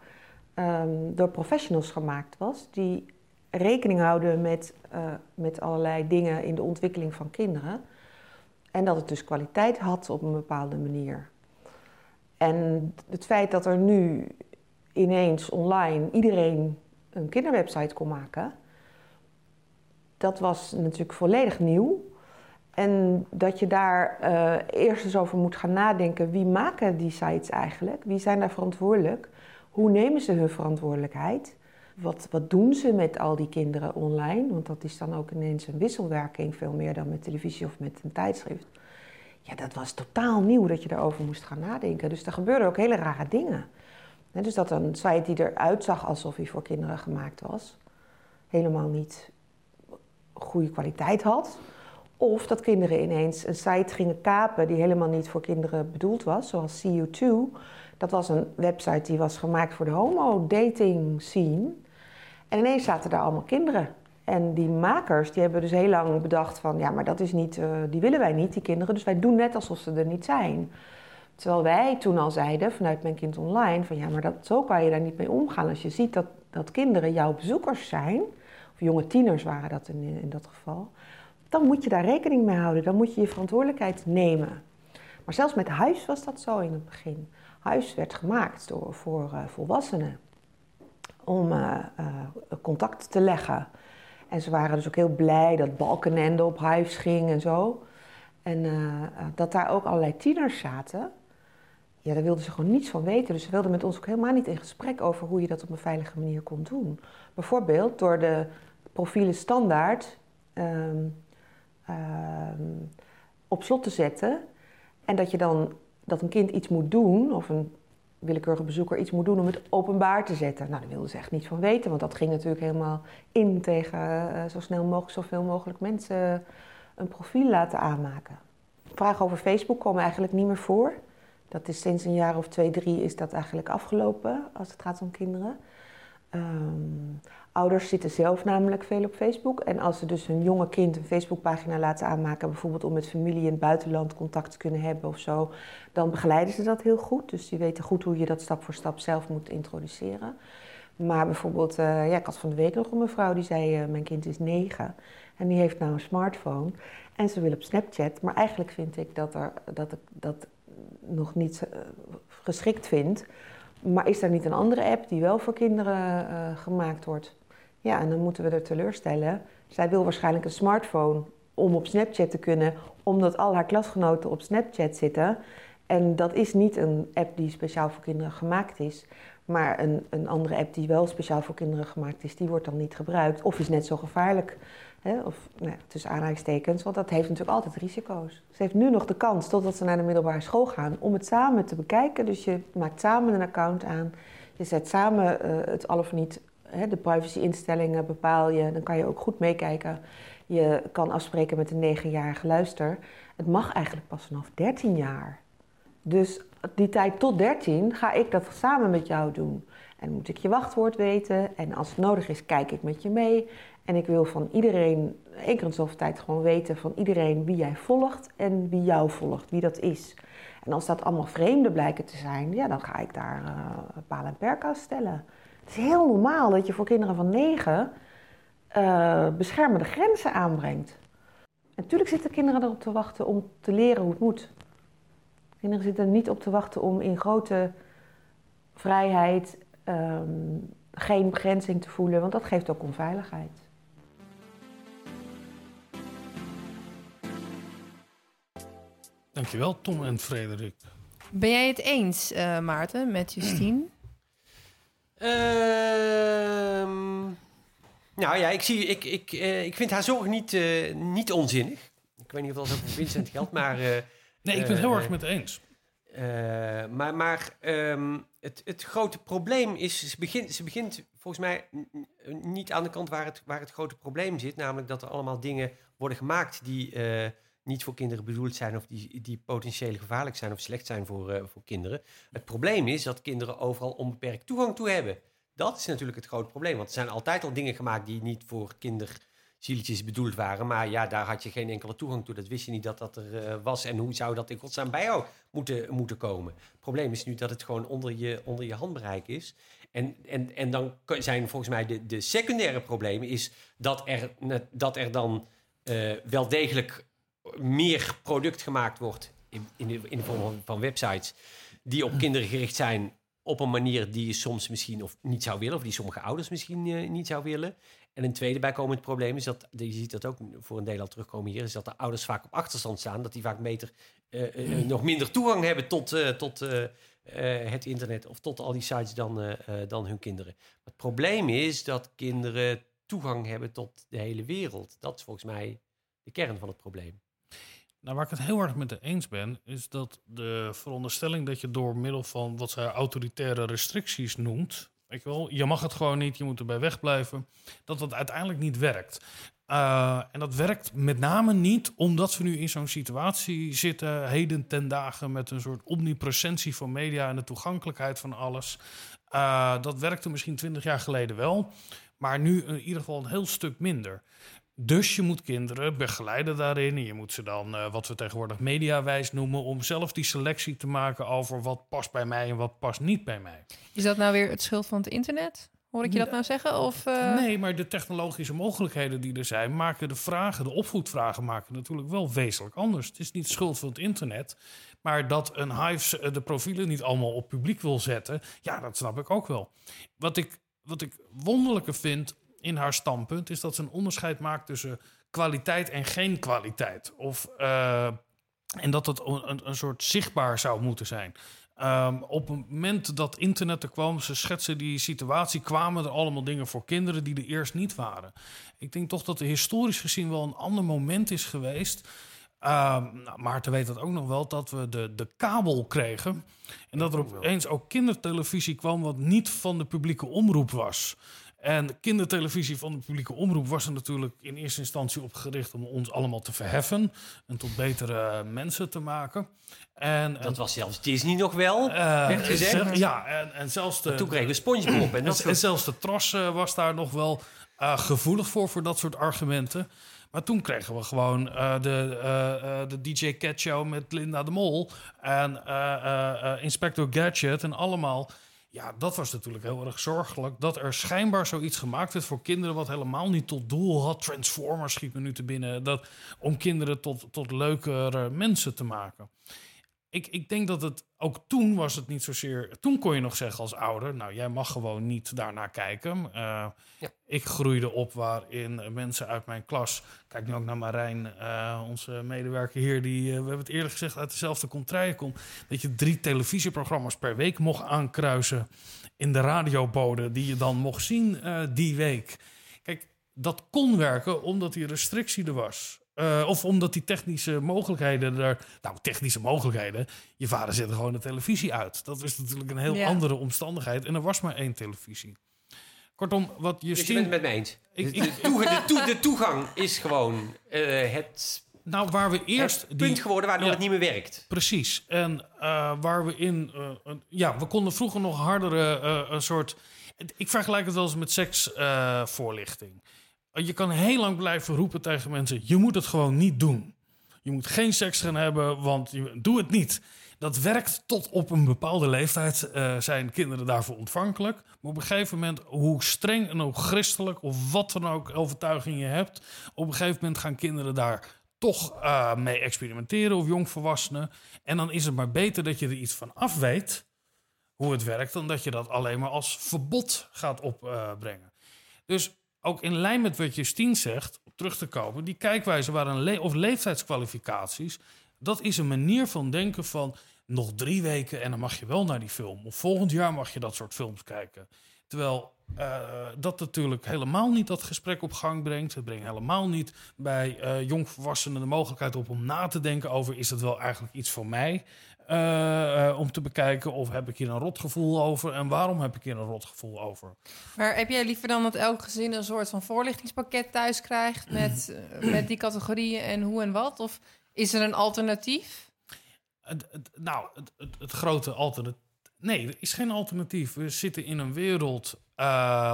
S5: um, door professionals gemaakt was, die rekening houden met, uh, met allerlei dingen in de ontwikkeling van kinderen. En dat het dus kwaliteit had op een bepaalde manier. En het feit dat er nu ineens online iedereen een kinderwebsite kon maken, dat was natuurlijk volledig nieuw. En dat je daar uh, eerst eens over moet gaan nadenken: wie maken die sites eigenlijk? Wie zijn daar verantwoordelijk? Hoe nemen ze hun verantwoordelijkheid? Wat, wat doen ze met al die kinderen online? Want dat is dan ook ineens een wisselwerking, veel meer dan met televisie of met een tijdschrift. Ja, dat was totaal nieuw dat je daarover moest gaan nadenken. Dus er gebeurden ook hele rare dingen. dus dat een site die eruit zag alsof hij voor kinderen gemaakt was, helemaal niet goede kwaliteit had. Of dat kinderen ineens een site gingen kapen die helemaal niet voor kinderen bedoeld was, zoals CU2. Dat was een website die was gemaakt voor de homo-dating scene. En ineens zaten daar allemaal kinderen. En die makers die hebben dus heel lang bedacht van... ja, maar dat is niet, uh, die willen wij niet, die kinderen. Dus wij doen net alsof ze er niet zijn. Terwijl wij toen al zeiden, vanuit Mijn Kind Online... van ja, maar dat, zo kan je daar niet mee omgaan. Als je ziet dat, dat kinderen jouw bezoekers zijn... of jonge tieners waren dat in, in dat geval... dan moet je daar rekening mee houden. Dan moet je je verantwoordelijkheid nemen. Maar zelfs met huis was dat zo in het begin huis werd gemaakt door, voor uh, volwassenen. Om uh, uh, contact te leggen. En ze waren dus ook heel blij dat Balkenende op huis ging en zo. En dat daar ook allerlei tieners zaten. Ja, daar wilden ze gewoon niets van weten. Dus ze wilden met ons ook helemaal niet in gesprek over hoe je dat op een veilige manier kon doen. Bijvoorbeeld door de profielen standaard um, um, op slot te zetten. En dat je dan dat een kind iets moet doen, of een willekeurige bezoeker iets moet doen om het openbaar te zetten. Nou, daar wilden ze echt niet van weten, want dat ging natuurlijk helemaal in tegen uh, zo snel mogelijk, zoveel mogelijk mensen een profiel laten aanmaken. Vragen over Facebook komen eigenlijk niet meer voor. Dat is sinds een jaar of twee, drie is dat eigenlijk afgelopen als het gaat om kinderen. Um, ouders zitten zelf namelijk veel op Facebook. En als ze dus hun jonge kind een Facebookpagina laten aanmaken, bijvoorbeeld om met familie in het buitenland contact te kunnen hebben of zo, dan begeleiden ze dat heel goed. Dus die weten goed hoe je dat stap voor stap zelf moet introduceren. Maar bijvoorbeeld, uh, ja, ik had van de week nog een mevrouw die zei: uh, Mijn kind is negen en die heeft nou een smartphone en ze wil op Snapchat. Maar eigenlijk vind ik dat, er, dat ik dat nog niet uh, geschikt vind. Maar is er niet een andere app die wel voor kinderen gemaakt wordt? Ja, en dan moeten we er teleurstellen. Zij wil waarschijnlijk een smartphone om op Snapchat te kunnen, omdat al haar klasgenoten op Snapchat zitten. En dat is niet een app die speciaal voor kinderen gemaakt is. Maar een, een andere app die wel speciaal voor kinderen gemaakt is, die wordt dan niet gebruikt. Of is net zo gevaarlijk. Hè? Of nou, tussen aanhalingstekens, want dat heeft natuurlijk altijd risico's. Ze heeft nu nog de kans, totdat ze naar de middelbare school gaan, om het samen te bekijken. Dus je maakt samen een account aan. Je zet samen uh, het al of niet de privacyinstellingen bepaal je. Dan kan je ook goed meekijken. Je kan afspreken met een negenjarige luister. Het mag eigenlijk pas vanaf 13 jaar. Dus die tijd tot 13 ga ik dat samen met jou doen. En moet ik je wachtwoord weten. En als het nodig is, kijk ik met je mee. En ik wil van iedereen, één keer in zoveel tijd, gewoon weten van iedereen wie jij volgt en wie jou volgt, wie dat is. En als dat allemaal vreemden blijken te zijn, ja, dan ga ik daar uh, paal en perk aan stellen. Het is heel normaal dat je voor kinderen van negen uh, beschermende grenzen aanbrengt. En natuurlijk zitten kinderen erop te wachten om te leren hoe het moet. Kinderen zitten er niet op te wachten om in grote vrijheid um, geen begrenzing te voelen, want dat geeft ook onveiligheid.
S2: Dankjewel, Tom en Frederik.
S1: Ben jij het eens, uh, Maarten, met Justine?
S3: Ehm, nou ja, ik, zie, ik, ik, uh, ik vind haar zorg niet, uh, niet onzinnig. Ik weet niet of dat over Vincent geldt, maar...
S2: nee, ik ben het heel erg met eens.
S3: maar maar um, het, het grote probleem is, ze begint, ze begint volgens mij niet aan de kant waar het, waar het grote probleem zit. Namelijk dat er allemaal dingen worden gemaakt die niet voor kinderen bedoeld zijn of die, die potentieel gevaarlijk zijn of slecht zijn voor, uh, voor kinderen. Het probleem is dat kinderen overal onbeperkt toegang toe hebben. Dat is natuurlijk het grote probleem, want er zijn altijd al dingen gemaakt die niet voor kinderzieltjes bedoeld waren. Maar ja, daar had je geen enkele toegang toe. Dat wist je niet dat dat er uh, was. En hoe zou dat in godsnaam bij jou moeten, moeten komen? Het probleem is nu dat het gewoon onder je, onder je handbereik is. En, en, en dan zijn volgens mij de, de secundaire problemen is dat er, dat er dan uh, wel degelijk meer product gemaakt wordt in, in, de, in de vorm van, websites die op kinderen gericht zijn op een manier die je soms misschien of niet zou willen, of die sommige ouders misschien uh, niet zou willen. En een tweede bijkomend probleem is dat, je ziet dat ook voor een deel al terugkomen hier, is dat de ouders vaak op achterstand staan, dat die vaak beter, uh, uh, nog minder toegang hebben tot, tot het internet of tot al die sites dan, dan hun kinderen. het probleem is dat kinderen toegang hebben tot de hele wereld. Dat is volgens mij de kern van het probleem.
S2: Nou, waar ik het heel erg met de eens ben, is dat de veronderstelling dat je door middel van wat zij autoritaire restricties noemt, weet je, wel, je mag het gewoon niet, je moet erbij wegblijven, dat dat uiteindelijk niet werkt. Uh, en dat werkt met name niet omdat we nu in zo'n situatie zitten, heden ten dagen, met een soort omnipresentie van media en de toegankelijkheid van alles. Uh, dat werkte misschien twintig jaar geleden wel, maar nu in ieder geval een heel stuk minder. Dus je moet kinderen begeleiden daarin. En je moet ze dan, uh, wat we tegenwoordig mediawijs noemen, om zelf die selectie te maken over wat past bij mij en wat past niet bij mij.
S1: Is dat nou weer het schuld van het internet? Hoor ik je dat nou zeggen? Of, uh...
S2: Nee, maar de technologische mogelijkheden die er zijn, maken de vragen, de opvoedvragen, maken natuurlijk wel wezenlijk anders. Het is niet schuld van het internet, maar dat een Hive eh, de profielen niet allemaal op publiek wil zetten, ja, dat snap ik ook wel. Wat ik, wat ik wonderlijker vind in haar standpunt is dat ze een onderscheid maakt tussen kwaliteit en geen kwaliteit. Of, uh, en dat het een, een, soort zichtbaar zou moeten zijn. Um, op het moment dat internet er kwam, ze schetsen die situatie, kwamen er allemaal dingen voor kinderen die er eerst niet waren. Ik denk toch dat er historisch gezien wel een ander moment is geweest. Uh, nou, Maarten weet dat ook nog wel, dat we de, de kabel kregen. En dat er opeens ook kindertelevisie kwam wat niet van de publieke omroep was. En de kindertelevisie van de publieke omroep was er natuurlijk in eerste instantie op gericht om ons allemaal te verheffen en tot betere mensen te maken. En,
S3: dat was zelfs Disney nog wel, uh, gezegd.
S2: ja, en, en zelfs de...
S3: toen kregen we SpongeBob.
S2: En, en, zelfs de Tros uh, was daar nog wel uh, gevoelig voor, voor dat soort argumenten. Maar toen kregen we gewoon uh, de, uh, de DJ Cat Show met Linda de Mol en Inspector Gadget en allemaal ja, dat was natuurlijk heel erg zorgelijk. Dat er schijnbaar zoiets gemaakt werd voor kinderen... wat helemaal niet tot doel had. Transformers schiet me nu te binnen. Dat, om kinderen tot, tot leukere mensen te maken ik, ik denk dat het ook toen was het niet zozeer. Toen kon je nog zeggen als ouder: Nou, jij mag gewoon niet daarnaar kijken. Uh, ja. Ik groeide op waarin mensen uit mijn klas. Kijk nu ook naar Marijn, uh, onze medewerker hier. Die, uh, we hebben het eerlijk gezegd uit dezelfde contraille komt. Dat je drie televisieprogramma's per week mocht aankruisen. in de radiobode. die je dan mocht zien die week. Kijk, dat kon werken omdat die restrictie er was. Uh, of omdat die technische mogelijkheden er. Nou, technische mogelijkheden. Je vader zette gewoon de televisie uit. Dat is natuurlijk een heel andere omstandigheid. En er was maar één televisie. Kortom, wat je
S3: dus je bent het met me eens. Ik, de, de, de, toegang is gewoon uh, het
S2: Nou, waar we eerst...
S3: Het punt geworden waardoor
S2: Ja.
S3: het niet meer werkt.
S2: Precies. En eh, waar we in... eh, een- ja, we konden vroeger nog hardere eh, een soort... Ik vergelijk het wel eens met seksvoorlichting. Je kan heel lang blijven roepen tegen mensen... je moet het gewoon niet doen. Je moet geen seks gaan hebben, want je, doe het niet. Dat werkt tot op een bepaalde leeftijd. eh, zijn kinderen daarvoor ontvankelijk. Maar op een gegeven moment, hoe streng en hoe christelijk... of wat dan ook overtuiging je hebt... op een gegeven moment gaan kinderen daar toch eh, mee experimenteren... of jongvolwassenen. En dan is het maar beter dat je er iets van af weet... hoe het werkt... dan dat je dat alleen maar als verbod gaat opbrengen. Dus ook in lijn met wat Justine zegt, terug te komen, die kijkwijze of leeftijdskwalificaties, dat is een manier van denken van nog drie weken en dan mag je wel naar die film. Of volgend jaar mag je dat soort films kijken. Terwijl eh, dat natuurlijk helemaal niet dat gesprek op gang brengt. Het brengt helemaal niet bij eh jongvolwassenen de mogelijkheid op om na te denken over... is het wel eigenlijk iets voor mij eh, eh, om te bekijken? Of heb ik hier een rotgevoel over? En waarom heb ik hier een rotgevoel over?
S1: Maar heb jij liever dan dat elk gezin een soort van voorlichtingspakket thuis krijgt met, [CLEARS THROAT] eh, met die categorieën en hoe en wat? Of is er een alternatief?
S2: Het, het- nou, het, het, grote alternatief. Nee, er is geen alternatief. We zitten in een wereld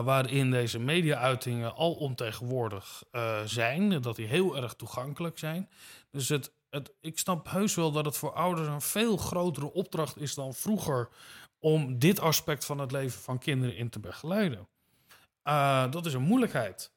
S2: waarin deze media-uitingen al ontegenwoordig zijn. Dat die heel erg toegankelijk zijn. Dus het, ik snap heus wel dat het voor ouders een veel grotere opdracht is dan vroeger. om dit aspect van het leven van kinderen in te begeleiden. Eh, dat is een moeilijkheid.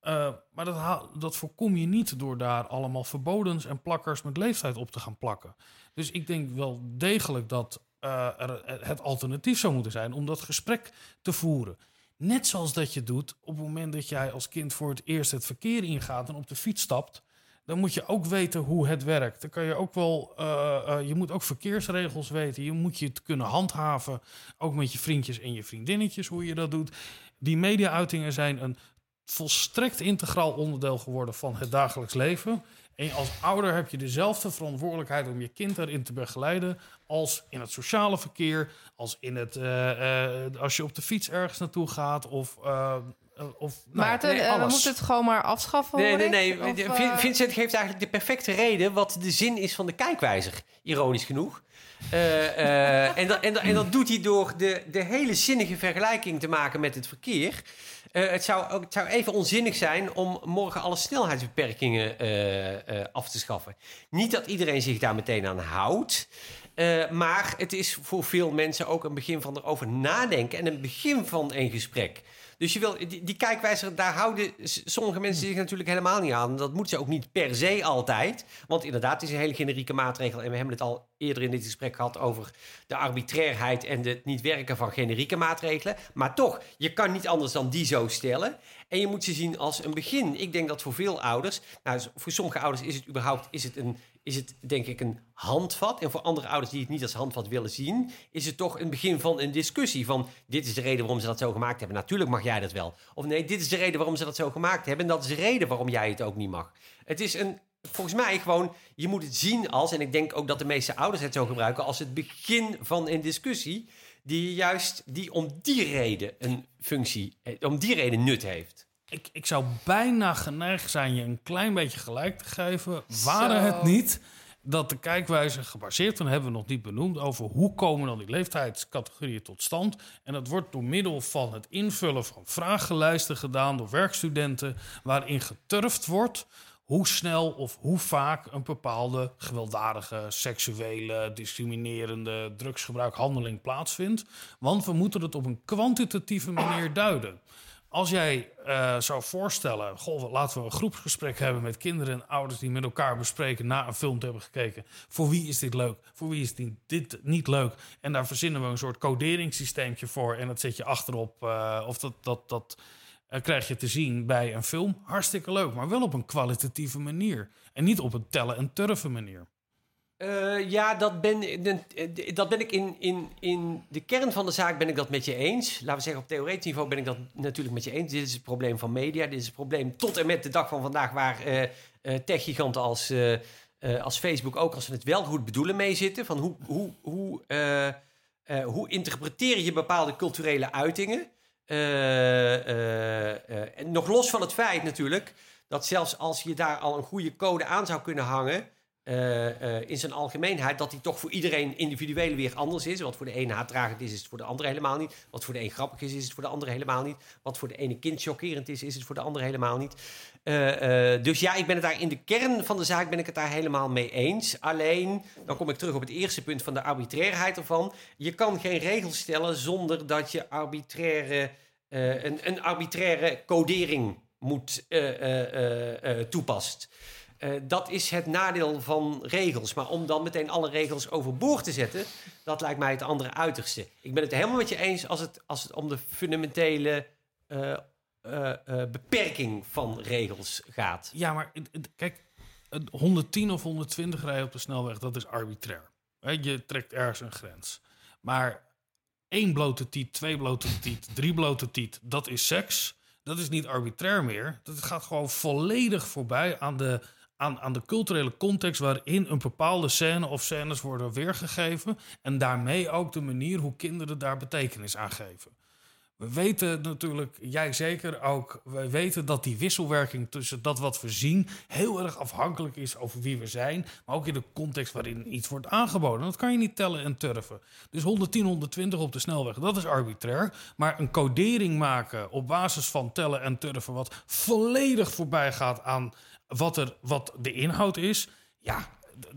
S2: Eh, maar dat, dat voorkom je niet door daar allemaal verbodens en plakkers met leeftijd op te gaan plakken. Dus ik denk wel degelijk dat eh, het alternatief zou moeten zijn om dat gesprek te voeren. Net zoals dat je doet op het moment dat jij als kind voor het eerst het verkeer ingaat en op de fiets stapt. Dan moet je ook weten hoe het werkt. Dan kan je ook wel, eh, eh, je moet ook verkeersregels weten. Je moet je het kunnen handhaven, ook met je vriendjes en je vriendinnetjes, hoe je dat doet. Die media-uitingen zijn een volstrekt integraal onderdeel geworden van het dagelijks leven. En als ouder heb je dezelfde verantwoordelijkheid om je kind erin te begeleiden als in het sociale verkeer, als in het eh, als je op de fiets ergens naartoe gaat of of nou
S1: Maarten,
S2: nee,
S1: eh, we moeten het gewoon maar afschaffen,
S3: Nee,
S1: hoor
S3: nee, nee.
S1: Of, eh,
S3: Vin- Vincent geeft eigenlijk de perfecte reden wat de zin is van de kijkwijzer. Ironisch genoeg. Eh, eh, en, dat, en, dat, en dat doet hij door de, de hele zinnige vergelijking te maken met het verkeer. Eh, het, zou, het zou even onzinnig zijn om morgen alle snelheidsbeperkingen eh, eh, af te schaffen. Niet dat iedereen zich daar meteen aan houdt. eh, maar het is voor veel mensen ook een begin van erover nadenken en een begin van een gesprek. Dus je wil, die, die kijkwijze, daar houden sommige mensen zich natuurlijk helemaal niet aan. Dat moeten ze ook niet per se altijd. Want inderdaad, het is een hele generieke maatregel. En we hebben het al eerder in dit gesprek gehad over de arbitrairheid en het niet werken van generieke maatregelen. Maar toch, je kan niet anders dan die zo stellen. En je moet ze zien als een begin. Ik denk dat voor veel ouders, nou, voor sommige ouders is het überhaupt is het een, is het denk ik een handvat. En voor andere ouders die het niet als handvat willen zien, is het toch een begin van een discussie. Van dit is de reden waarom ze dat zo gemaakt hebben. Natuurlijk mag jij dat wel. Of nee, dit is de reden waarom ze dat zo gemaakt hebben. En dat is de reden waarom jij het ook niet mag. Het is een, volgens mij gewoon, je moet het zien als, en ik denk ook dat de meeste ouders het zo gebruiken, als het begin van een discussie. Die juist die om die reden een functie, eh, om die reden nut heeft.
S2: Ik, ik zou bijna geneigd zijn je een klein beetje gelijk te geven. Waren het niet dat de kijkwijze gebaseerd, dan hebben we nog niet benoemd, over hoe komen dan die leeftijdscategorieën tot stand. En dat wordt door middel van het invullen van vragenlijsten gedaan door werkstudenten, waarin geturfd wordt hoe snel of hoe vaak een bepaalde gewelddadige, seksuele, discriminerende drugsgebruikhandeling plaatsvindt. Want we moeten het op een kwantitatieve manier duiden. Als jij eh, zou voorstellen, laten we een groepsgesprek hebben met kinderen en ouders die met elkaar bespreken na een film te hebben gekeken. Voor wie is dit leuk? Voor wie is dit, niet leuk? En daar verzinnen we een soort coderingssysteempje voor en dat zet je achterop. eh, of dat, dat, dat eh, krijg je te zien bij een film. Hartstikke leuk, maar wel op een kwalitatieve manier. En niet op een tellen en turven manier.
S3: Eh, ja, dat ben, dat ben ik in, in, in de kern van de zaak ben ik dat met je eens. Laten we zeggen, op theoretisch niveau ben ik dat natuurlijk met je eens. Dit is het probleem van media. Dit is het probleem tot en met de dag van vandaag... waar eh, techgiganten als, als Facebook ook, als ze het wel goed bedoelen, mee zitten. Van hoe, hoe, hoe, hoe interpreteer je bepaalde culturele uitingen? En nog los van het feit natuurlijk dat zelfs als je daar al een goede code aan zou kunnen hangen, eh, eh, in zijn algemeenheid, dat die toch voor iedereen individueel weer anders is. Wat voor de ene haatdragend is, is het voor de andere helemaal niet. Wat voor de een grappig is, is het voor de andere helemaal niet. Wat voor de ene kind chockerend is, is het voor de andere helemaal niet. Eh, dus ja, ik ben het daar in de kern van de zaak ben ik het daar helemaal mee eens. Alleen, dan kom ik terug op het eerste punt van de arbitrairheid ervan. Je kan geen regels stellen zonder dat je arbitraire, een, een arbitraire codering moet toepast. Eh, dat is het nadeel van regels. Maar om dan meteen alle regels overboord te zetten, dat lijkt mij het andere uiterste. Ik ben het helemaal met je eens als het, als het om de fundamentele eh, eh, beperking van regels gaat.
S2: Ja, maar kijk, het 110 of 120 rijden op de snelweg, dat is arbitrair. Je trekt ergens een grens. Maar één blote tiet, twee blote tiet, drie blote tiet, dat is seks. Dat is niet arbitrair meer. Dat gaat gewoon volledig voorbij aan de, aan, aan de culturele context waarin een bepaalde scène of scènes worden weergegeven. En daarmee ook de manier hoe kinderen daar betekenis aan geven. We weten natuurlijk, jij zeker ook, we weten dat die wisselwerking tussen dat wat we zien heel erg afhankelijk is over wie we zijn, maar ook in de context waarin iets wordt aangeboden. Dat kan je niet tellen en turven. Dus 110, 120 op de snelweg, dat is arbitrair. Maar een codering maken op basis van tellen en turven, wat volledig voorbij gaat aan wat, er, wat de inhoud is, ja,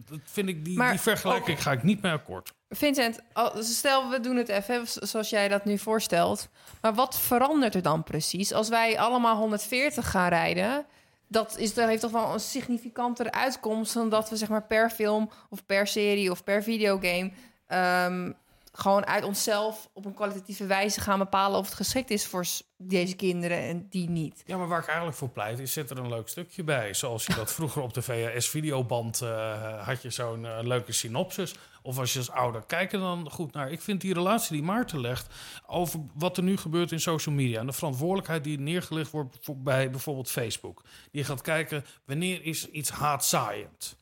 S2: dat vind ik, die,
S1: Maar
S2: die vergelijking ga ik niet mee akkoord.
S1: Vincent, stel we doen het even zoals jij dat nu voorstelt. Maar wat verandert er dan precies als wij allemaal 140 gaan rijden? Dat, is, dat heeft toch wel een significantere uitkomst dan dat we zeg maar per film of per serie of per videogame ehm, gewoon uit onszelf op een kwalitatieve wijze gaan bepalen of het geschikt is voor deze kinderen en die niet.
S2: Ja, maar waar ik eigenlijk voor pleit, is zet er een leuk stukje bij. Zoals je dat [LAUGHS] vroeger op de VHS-videoband eh, had je zo'n eh, leuke synopsis. Of als je als ouder, kijk er dan goed naar. Ik vind die relatie die Maarten legt over wat er nu gebeurt in social media... en de verantwoordelijkheid die neergelegd wordt bij bijvoorbeeld Facebook. Die gaat kijken, wanneer is iets haatzaaiend?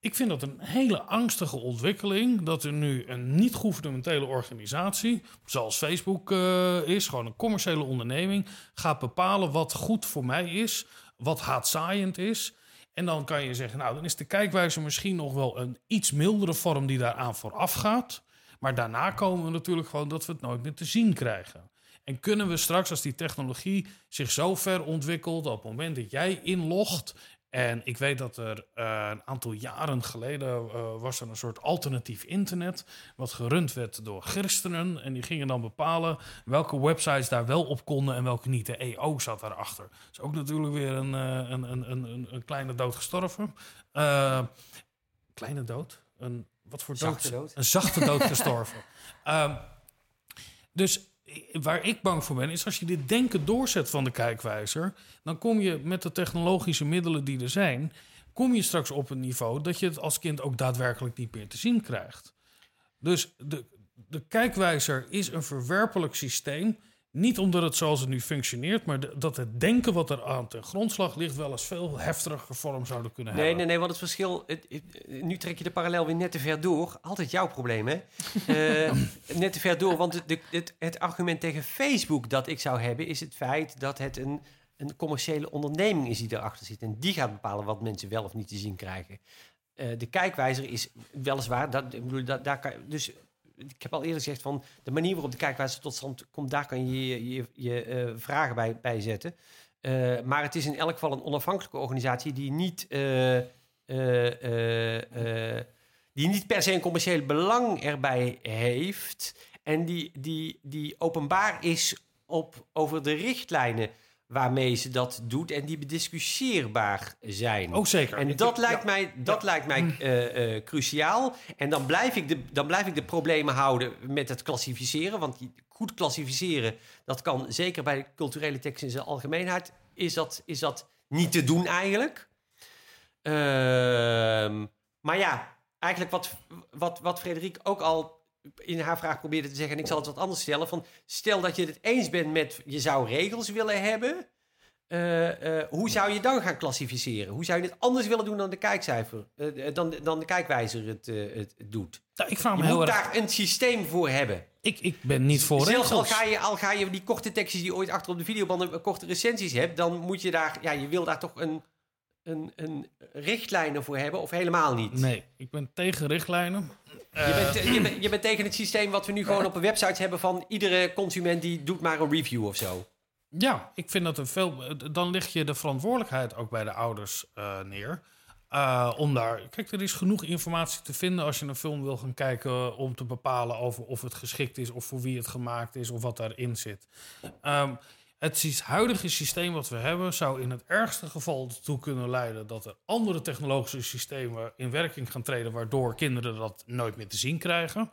S2: Ik vind dat een hele angstige ontwikkeling. Dat er nu een niet-gouvernementele organisatie, zoals Facebook eh, is, gewoon een commerciële onderneming, gaat bepalen wat goed voor mij is, wat haatzaaiend is. En dan kan je zeggen, nou, dan is de kijkwijze misschien nog wel een iets mildere vorm die daaraan vooraf gaat. Maar daarna komen we natuurlijk gewoon dat we het nooit meer te zien krijgen. En kunnen we straks, als die technologie zich zo ver ontwikkelt, op het moment dat jij inlogt. En ik weet dat er eh, een aantal jaren geleden eh, was er een soort alternatief internet. Wat gerund werd door christenen. En die gingen dan bepalen welke websites daar wel op konden en welke niet. De EO zat daarachter. Dat is ook natuurlijk weer een, eh, een, een, een, een, een kleine dood gestorven. Kleine dood? Een, wat voor dood?
S3: Zachte dood.
S2: Een zachte dood gestorven. [LAUGHS] Ehm, dus waar ik bang voor ben, is als je dit denken doorzet van de kijkwijzer, dan kom je met de technologische middelen die er zijn, kom je straks op een niveau dat je het als kind ook daadwerkelijk niet meer te zien krijgt. Dus de, de kijkwijzer is een verwerpelijk systeem. Niet omdat het zoals het nu functioneert, maar dat het denken wat er aan ten grondslag ligt wel eens veel heftiger vorm zouden kunnen
S3: Nee,
S2: hebben.
S3: nee, nee, want het verschil... Het, het- nu trek je de parallel weer net te ver door. Altijd jouw probleem, hè? [LAUGHS] Eh, net te ver door, want het, de- het, het argument tegen Facebook dat ik zou hebben... is het feit dat het een, een commerciële onderneming is die erachter zit. En die gaat bepalen wat mensen wel of niet te zien krijgen. Eh, de kijkwijzer is weliswaar... Dat, ik bedoel, dat, daar kan, dus ik heb al eerder gezegd van... de manier waarop de kijkwijzer tot stand komt... daar kan je je, je, eh, vragen bij, bij zetten. Eh, maar het is in elk geval een onafhankelijke organisatie die niet, eh, die niet per se een commercieel belang erbij heeft. En die, die, die openbaar is op, over de richtlijnen waarmee ze dat doet en die bediscussieerbaar zijn.
S2: Ook zeker.
S3: En
S2: Ik-
S3: dat
S2: ja.
S3: lijkt mij, dat lijkt mij cruciaal. En dan blijf, ik de, dan blijf ik de problemen houden met het klassificeren. Want goed klassificeren, dat kan zeker bij culturele tekst in zijn algemeenheid... is dat, is dat niet te doen eigenlijk. Ehm, maar ja, eigenlijk wat, wat, wat Frederik ook al in haar vraag probeerde te zeggen... en ik zal het wat anders stellen. Van, stel dat je het eens bent met je zou regels willen hebben... eh, eh, hoe zou je dan gaan klassificeren? Hoe zou je het anders willen doen dan de kijkcijfer, eh, dan, dan de kijkwijzer het, het, het doet?
S2: Nou, ik vraag me
S3: Je
S2: heel
S3: moet
S2: erg...
S3: daar een systeem voor hebben.
S2: Ik, ik ben niet voor
S3: Zelfs al
S2: regels.
S3: ga, je, al ga je die korte tekstjes die je ooit achter op de videobanden korte recensies hebt, dan moet je daar, ja, je wil daar toch een, een, een richtlijnen voor hebben of helemaal niet.
S2: Nee, ik ben tegen richtlijnen.
S3: Je, bent, je, bent, je bent tegen het systeem wat we nu gewoon op een website hebben van iedere consument die doet maar een review of zo.
S2: Ja, ik vind dat er veel. Dan lig je de verantwoordelijkheid ook bij de ouders eh, neer. Eh, om daar. Kijk, er is genoeg informatie te vinden als je een film wil gaan kijken. om te bepalen over of het geschikt is. of voor wie het gemaakt is. of wat daarin zit. Ehm, het huidige systeem wat we hebben. zou in het ergste geval ertoe kunnen leiden. dat er andere technologische systemen in werking gaan treden. waardoor kinderen dat nooit meer te zien krijgen.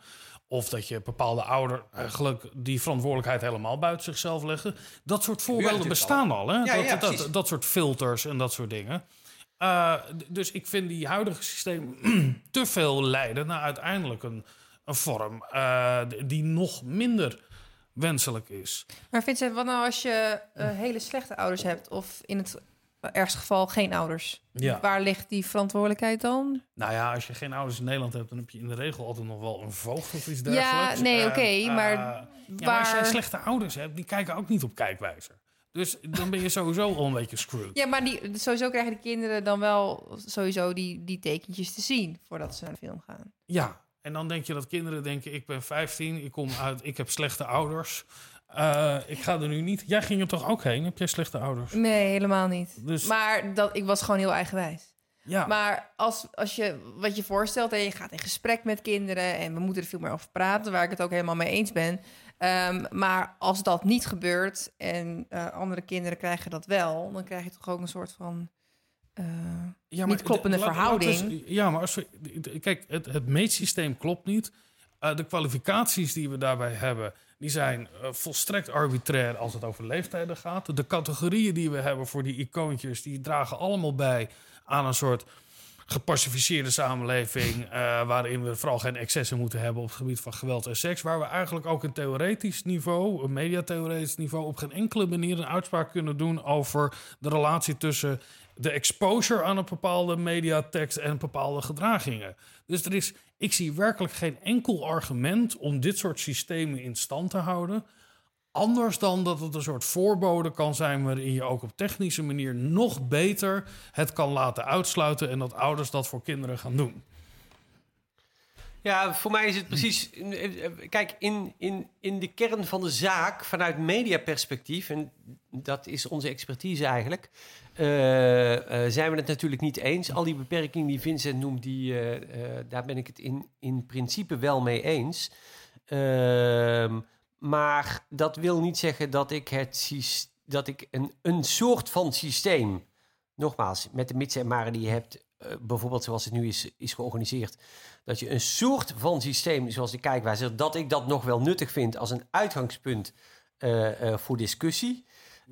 S2: Of dat je bepaalde ouder eigenlijk die verantwoordelijkheid helemaal buiten zichzelf leggen. Dat soort voorbeelden bestaan al. Hè?
S3: Ja,
S2: dat,
S3: ja,
S2: dat, dat soort filters en dat soort dingen. Eh, dus ik vind die huidige systeem [CLEARS THROAT] te veel leiden naar uiteindelijk een, een vorm eh, die nog minder wenselijk is.
S1: Maar Vincent, wat nou als je eh, hele slechte ouders hebt... of in het ergste geval geen ouders?
S2: Ja.
S1: Waar ligt die verantwoordelijkheid dan?
S2: Nou ja, als je geen ouders in Nederland hebt, dan heb je in de regel altijd nog wel een voogd of iets
S1: Ja,
S2: dergelijks.
S1: nee,
S2: Eh,
S1: oké,
S2: eh,
S1: maar
S2: ja, maar als
S1: waar-
S2: slechte ouders hebt, die kijken ook niet op kijkwijzer. Dus dan ben je sowieso al een beetje screwed.
S1: Ja, maar die, sowieso krijgen de kinderen dan wel sowieso die, die tekentjes te zien... voordat ze naar de film gaan.
S2: Ja, en dan denk je dat kinderen denken: ik ben 15, ik kom uit, ik heb slechte ouders. Eh, ik ga er nu niet. Jij ging er toch ook heen? Heb jij slechte ouders?
S1: Nee, helemaal niet.
S2: Dus
S1: Maar dat, ik was gewoon heel eigenwijs.
S2: ja,
S1: Maar als, als je wat je voorstelt en je gaat in gesprek met kinderen en we moeten er veel meer over praten, waar ik het ook helemaal mee eens ben. Ehm, maar als dat niet gebeurt en eh, andere kinderen krijgen dat wel, dan krijg je toch ook een soort van. Eh,
S2: ja,
S1: niet kloppende
S2: laat- laat
S1: verhouding.
S2: eens- ja, maar als we, kijk, het, het meetsysteem klopt niet. Eh, de kwalificaties die we daarbij hebben, die zijn eh, volstrekt arbitrair als het over leeftijden gaat. De categorieën die we hebben voor die icoontjes, die dragen allemaal bij aan een soort gepacificeerde samenleving. waarin we vooral geen excessen moeten hebben op het gebied van geweld en seks. Waar we eigenlijk ook een theoretisch niveau, een mediatheoretisch niveau, op geen enkele manier een uitspraak kunnen doen over de relatie tussen de exposure aan een bepaalde mediatekst en bepaalde gedragingen. Dus er is, ik zie werkelijk geen enkel argument om dit soort systemen in stand te houden. Anders dan dat het een soort voorbode kan zijn waarin je ook op technische manier nog beter het kan laten uitsluiten en dat ouders dat voor kinderen gaan doen.
S3: Ja, voor mij is het precies. Kijk, in, in, in de kern van de zaak, vanuit mediaperspectief, en dat is onze expertise eigenlijk, eh, eh, zijn we het natuurlijk niet eens. Al die beperkingen die Vincent noemt, die, eh, eh, daar ben ik het in, in principe wel mee eens. Ehm, maar dat wil niet zeggen dat ik, het, dat ik een, een soort van systeem, nogmaals, met de mits en maren die je hebt, eh, bijvoorbeeld zoals het nu is, is georganiseerd, dat je een soort van systeem, zoals de kijkwijzer, dat ik dat nog wel nuttig vind als een uitgangspunt eh, eh, voor discussie.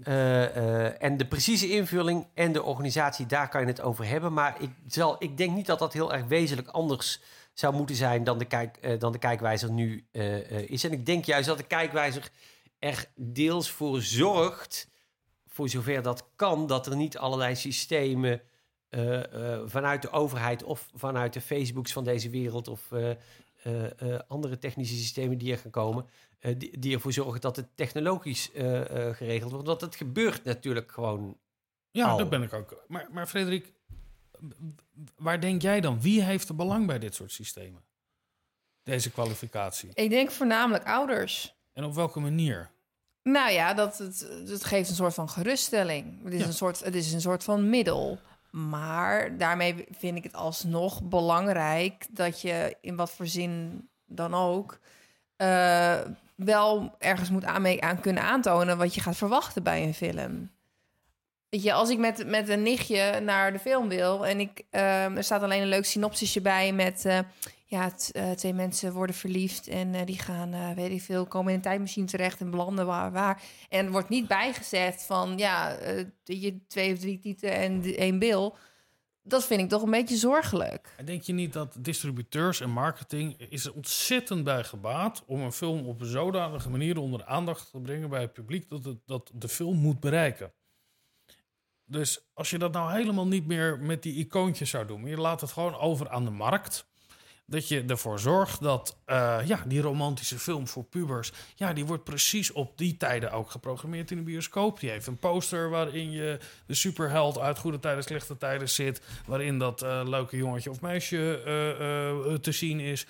S3: Eh, eh, en de precieze invulling en de organisatie, daar kan je het over hebben. Maar ik, zal, ik denk niet dat dat heel erg wezenlijk anders zou moeten zijn dan de, kijk, eh, dan de kijkwijzer nu eh, eh, is. En ik denk juist dat de kijkwijzer er deels voor zorgt, voor zover dat kan, dat er niet allerlei systemen eh, eh, vanuit de overheid of vanuit de Facebooks van deze wereld of eh, eh, eh, andere technische systemen die er gaan komen, eh, die, die ervoor zorgen dat het technologisch eh, eh, geregeld wordt. Want het gebeurt natuurlijk gewoon.
S2: Ja,
S3: Al.
S2: dat ben ik ook. Maar, maar Frederik, waar denk jij dan? Wie heeft er belang bij dit soort systemen? Deze kwalificatie.
S1: ik denk voornamelijk ouders.
S2: En op welke manier?
S1: Nou ja, dat het, het geeft een soort van geruststelling. Het is,
S2: Ja.
S1: een soort, het is een soort van middel. Maar daarmee vind ik het alsnog belangrijk dat je in wat voor zin dan ook eh, wel ergens moet aan, mee aan kunnen aantonen wat je gaat verwachten bij een film. Weet je, als ik met, met een nichtje naar de film wil en ik, ehm, er staat alleen een leuk synopsisje bij met eh, ja, eh, twee mensen worden verliefd en eh, die gaan, eh, weet ik veel, komen in een tijdmachine terecht en belanden waar, waar. En wordt niet bijgezet van, ja, je twee of drie tieten en één bil. Dat vind ik toch een beetje zorgelijk.
S2: En denk je niet dat distributeurs en marketing is er ontzettend bij gebaat om een film op een zodanige manier onder de aandacht te brengen bij het publiek dat, het, dat de film moet bereiken? Dus als je dat nou helemaal niet meer met die icoontjes zou doen, je laat het gewoon over aan de markt. Dat je ervoor zorgt dat eh, ja, die romantische film voor pubers, ja, die wordt precies op die tijden ook geprogrammeerd in de bioscoop. Die heeft een poster waarin je de superheld uit goede tijden, slechte tijden zit. Waarin dat eh, leuke jongetje of meisje eh, te zien is.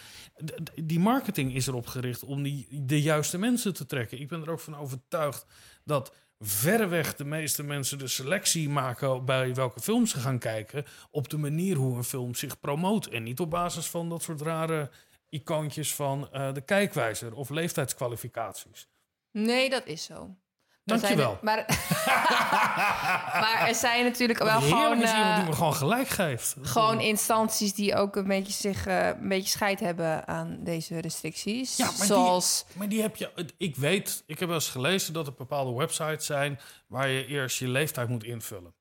S2: Die marketing is erop gericht om die, de juiste mensen te trekken. Ik ben er ook van overtuigd dat verreweg de meeste mensen de selectie maken bij welke films ze gaan kijken. Op de manier hoe een film zich promoot. En niet op basis van dat soort rare icoontjes van eh, de kijkwijzer of leeftijdskwalificaties.
S1: Nee, dat is zo.
S2: Dankjewel.
S1: er- Maar, [LAUGHS] maar er zijn natuurlijk wel
S2: Heerlijk
S1: gewoon,
S2: is iemand die
S1: eh,
S2: me gewoon gelijk geeft.
S1: gewoon instanties die ook een beetje zich eh, een beetje scheid hebben aan deze restricties.
S2: Ja, maar die- Maar die heb je. Ik weet, ik heb wel eens gelezen dat er bepaalde websites zijn waar je eerst je leeftijd moet invullen.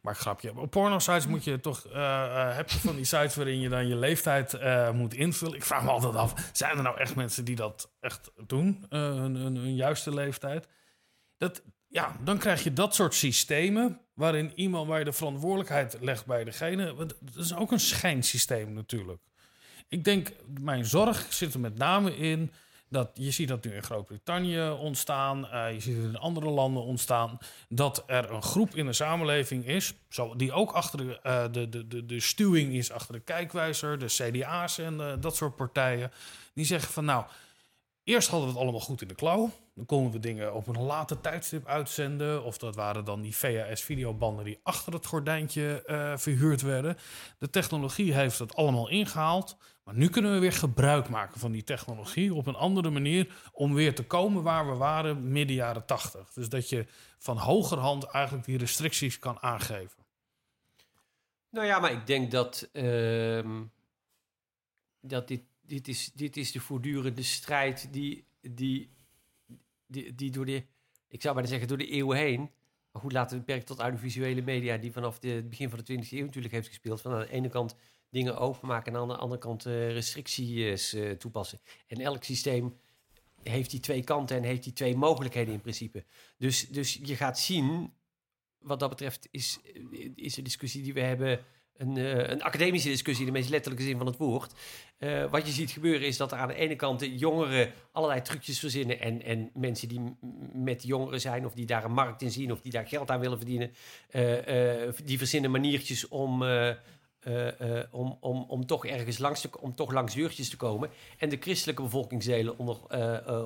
S2: Maar grapje. Op porno-sites moet je toch. eh, heb je van die sites waarin je dan je leeftijd moet invullen? Ik vraag me altijd af: zijn er nou echt mensen die dat echt doen? hun, hun, hun juiste leeftijd? Ja, dan krijg je dat soort systemen. waarin iemand waar je de verantwoordelijkheid legt bij degene. Want dat is ook een schijnsysteem natuurlijk. Ik denk, mijn zorg zit er met name in dat je ziet dat nu in Groot-Brittannië ontstaan, eh, je ziet het in andere landen ontstaan, dat er een groep in de samenleving is, zo, die ook achter de, eh, de, de, de, de stuwing is, achter de kijkwijzer, de CDA's en eh, dat soort partijen, die zeggen van nou, eerst hadden we het allemaal goed in de klauw. Dan konden we dingen op een later tijdstip uitzenden. Of dat waren dan die VHS-videobanden die achter het gordijntje eh, verhuurd werden. De technologie heeft het allemaal ingehaald. Maar nu kunnen we weer gebruik maken van die technologie op een andere manier. om weer te komen waar we waren midden jaren tachtig. Dus dat je van hogerhand eigenlijk die restricties kan aangeven.
S3: Nou ja, maar ik denk dat, ehm, dat dit, dit, is, dit is de voortdurende strijd die, die, die, die door de, ik zou bijna zeggen, door de eeuwen heen, maar goed, laten we beperken tot audiovisuele media, die vanaf het begin van de 20e eeuw natuurlijk heeft gespeeld. Van aan de ene kant dingen openmaken en aan de andere kant eh, restricties eh, toepassen. En elk systeem heeft die twee kanten en heeft die twee mogelijkheden in principe. Dus, dus je gaat zien, wat dat betreft is, is de discussie die we hebben een, eh, een academische discussie in de meest letterlijke zin van het woord. Eh, wat je ziet gebeuren is dat er aan de ene kant de jongeren allerlei trucjes verzinnen. En, en mensen die met jongeren zijn of die daar een markt in zien of die daar geld aan willen verdienen, eh, die verzinnen maniertjes om. om, om, om toch ergens langs te, om toch langs deurtjes te komen. En de christelijke bevolkingsdelen onder,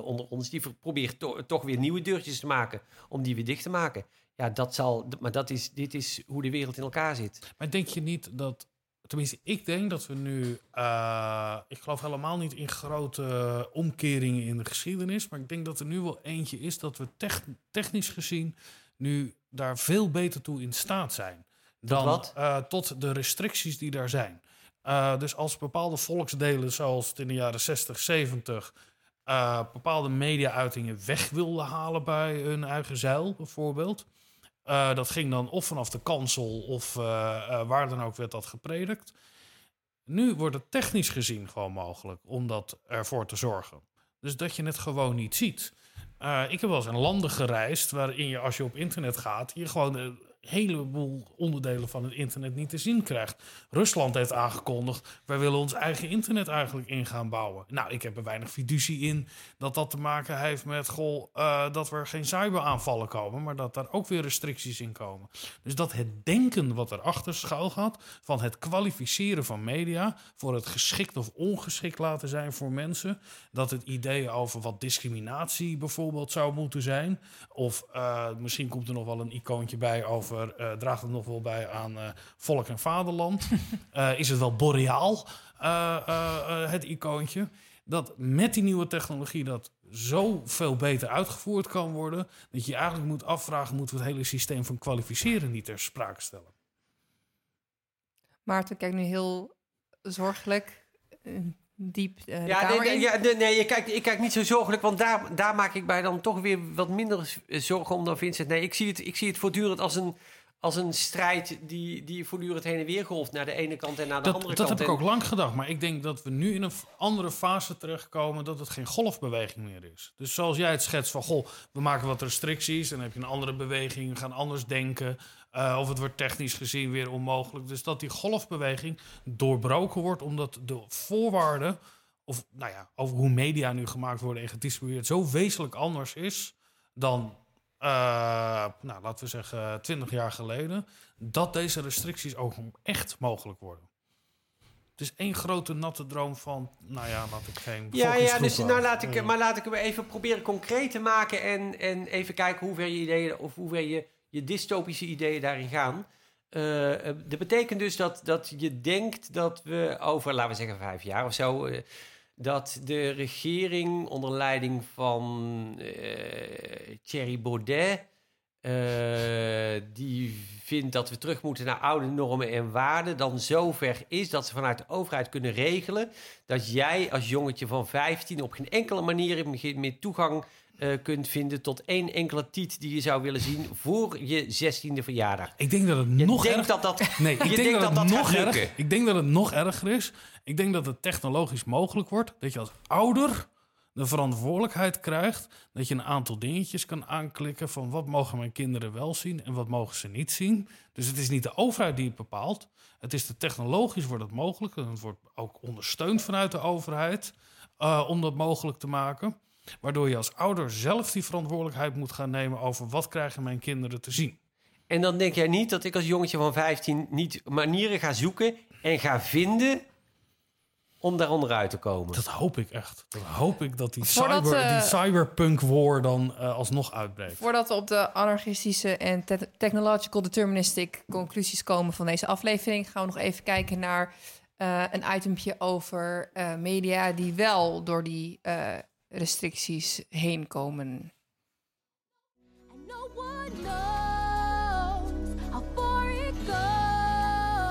S3: onder ons, die to- toch weer nieuwe deurtjes te maken om die weer dicht te maken. Ja, dat zal, maar dat is, dit is hoe de wereld in elkaar zit.
S2: Maar denk je niet dat. Tenminste, ik denk dat we nu. eh, ik geloof helemaal niet in grote omkeringen in de geschiedenis. Maar ik denk dat er nu wel eentje is dat we tech- technisch gezien. nu daar veel beter toe in staat zijn. Dan
S3: wat?
S2: eh, tot de restricties die daar zijn. Eh, dus als bepaalde volksdelen, zoals het in de jaren 60, 70. eh, bepaalde media-uitingen weg wilden halen bij hun eigen zeil, bijvoorbeeld. Eh, dat ging dan of vanaf de kansel of eh, eh, waar dan ook werd dat gepredikt. Nu wordt het technisch gezien gewoon mogelijk om dat ervoor te zorgen. Dus dat je het gewoon niet ziet. Ik heb wel eens in landen gereisd waarin je als je op internet gaat, je gewoon heleboel onderdelen van het internet niet te zien krijgt. Rusland heeft aangekondigd, wij willen ons eigen internet eigenlijk in gaan bouwen. Nou, ik heb er weinig fiducie in dat dat te maken heeft met, goh, eh, dat er geen cyberaanvallen komen, maar dat daar ook weer restricties in komen. Dus dat het denken wat erachter schuil gaat, van het kwalificeren van media voor het geschikt of ongeschikt laten zijn voor mensen, dat het idee over wat discriminatie bijvoorbeeld zou moeten zijn, of eh, misschien komt er nog wel een icoontje bij over, eh, draagt het nog wel bij aan eh, volk en vaderland, [LAUGHS] Eh, is het wel boreaal, het icoontje, dat met die nieuwe technologie dat zo veel beter uitgevoerd kan worden, dat je eigenlijk moet afvragen, moeten we het hele systeem van kwalificeren niet ter sprake stellen?
S1: Maarten kijkt nu heel zorgelijk diep eh, de
S3: Ja,
S1: kamer
S3: nee,
S1: in.
S3: nee, ja, nee, nee, je kijkt, ik kijk niet zo zorgelijk, want daar, daar maak ik mij dan toch weer wat minder z- zorgen om dan Vincent. Nee, ik zie het, ik zie het voortdurend als een, als een strijd die, die voortdurend heen en weer golft naar de ene kant en naar de
S2: Dat,
S3: andere
S2: dat
S3: kant.
S2: heb ik ook lang gedacht. Maar ik denk dat we nu in een andere fase terechtkomen dat het geen golfbeweging meer is. Dus zoals jij het schetst van, goh, we maken wat restricties. Dan heb je een andere beweging, we gaan anders denken. Eh, of het wordt technisch gezien weer onmogelijk. Dus dat die golfbeweging doorbroken wordt, omdat de voorwaarden, of nou ja, over hoe media nu gemaakt worden en gedistribueerd, zo wezenlijk anders is dan, eh, nou, laten we zeggen, 20 jaar geleden, dat deze restricties ook echt mogelijk worden. Het is één grote natte droom van, nou ja, laat ik geen.
S3: Ja, ja dus nou laat ik, maar laat ik hem even proberen concreet te maken en, en even kijken hoe ver je ideeën of hoe ver je, je dystopische ideeën daarin gaan. Eh, eh, dat betekent dus dat, dat je denkt dat we over, laten we zeggen, vijf jaar of zo, eh, dat de regering onder leiding van eh Thierry Baudet, die vindt dat we terug moeten naar oude normen en waarden, dan zover is dat ze vanuit de overheid kunnen regelen dat jij als jongetje van 15 op geen enkele manier meer toegang eh, kunt vinden tot één enkele tiet die je zou willen zien voor je 16e verjaardag.
S2: Ik denk dat het
S3: Je
S2: nog
S3: denkt
S2: erg...
S3: dat dat.
S2: Nee, [LAUGHS] ik denk dat,
S3: dat
S2: nog
S3: gaat
S2: erg,
S3: lukken.
S2: Ik denk dat het nog erger is. Ik denk dat het technologisch mogelijk wordt dat je als ouder de verantwoordelijkheid krijgt dat je een aantal dingetjes kan aanklikken van wat mogen mijn kinderen wel zien en wat mogen ze niet zien. Dus het is niet de overheid die het bepaalt. Het is de technologisch wordt het mogelijk en het wordt ook ondersteund vanuit de overheid eh, om dat mogelijk te maken. Waardoor je als ouder zelf die verantwoordelijkheid moet gaan nemen over wat krijgen mijn kinderen te zien.
S3: En dan denk jij niet dat ik als jongetje van 15 niet manieren ga zoeken en ga vinden om daar onderuit te komen.
S2: Dat hoop ik echt. Dat hoop ik dat die,
S1: Voordat,
S2: cyber,
S1: eh,
S2: die cyberpunk war dan eh, alsnog uitbreekt.
S1: Voordat we op de anarchistische en te- technological deterministic conclusies komen van deze aflevering, gaan we nog even kijken naar eh, een itempje over eh, media die wel door die eh, restricties heen komen.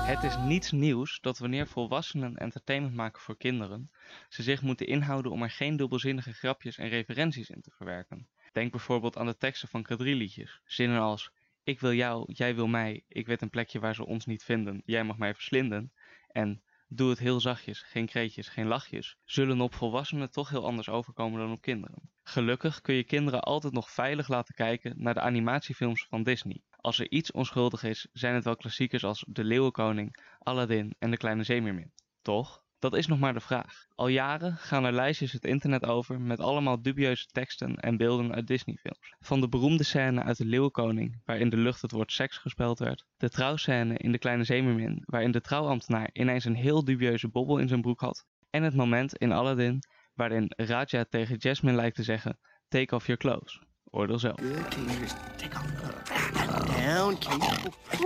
S6: Het is niets nieuws dat wanneer volwassenen entertainment maken voor kinderen, ze zich moeten inhouden om er geen dubbelzinnige grapjes en referenties in te verwerken. Denk bijvoorbeeld aan de teksten van K3-liedjes. Zinnen als Ik wil jou, jij wil mij, ik weet een plekje waar ze ons niet vinden, jij mag mij verslinden. En Doe het heel zachtjes, geen kreetjes, geen lachjes, zullen op volwassenen toch heel anders overkomen dan op kinderen. Gelukkig kun je kinderen altijd nog veilig laten kijken naar de animatiefilms van Disney. Als er iets onschuldig is, zijn het wel klassiekers als De Leeuwenkoning, Aladdin en De Kleine Zeemeermin. Toch? Dat is nog maar de vraag. Al jaren gaan er lijstjes het internet over met allemaal dubieuze teksten en beelden uit Disney-films. Van de beroemde scène uit De Leeuwenkoning, waarin de lucht het woord seks gespeld werd, de trouwscène in De Kleine Zeemermin, waarin de trouwambtenaar ineens een heel dubieuze bobbel in zijn broek had, en het moment in Aladdin, waarin Raja tegen Jasmine lijkt te zeggen: Take off your clothes. Oordeel zelf.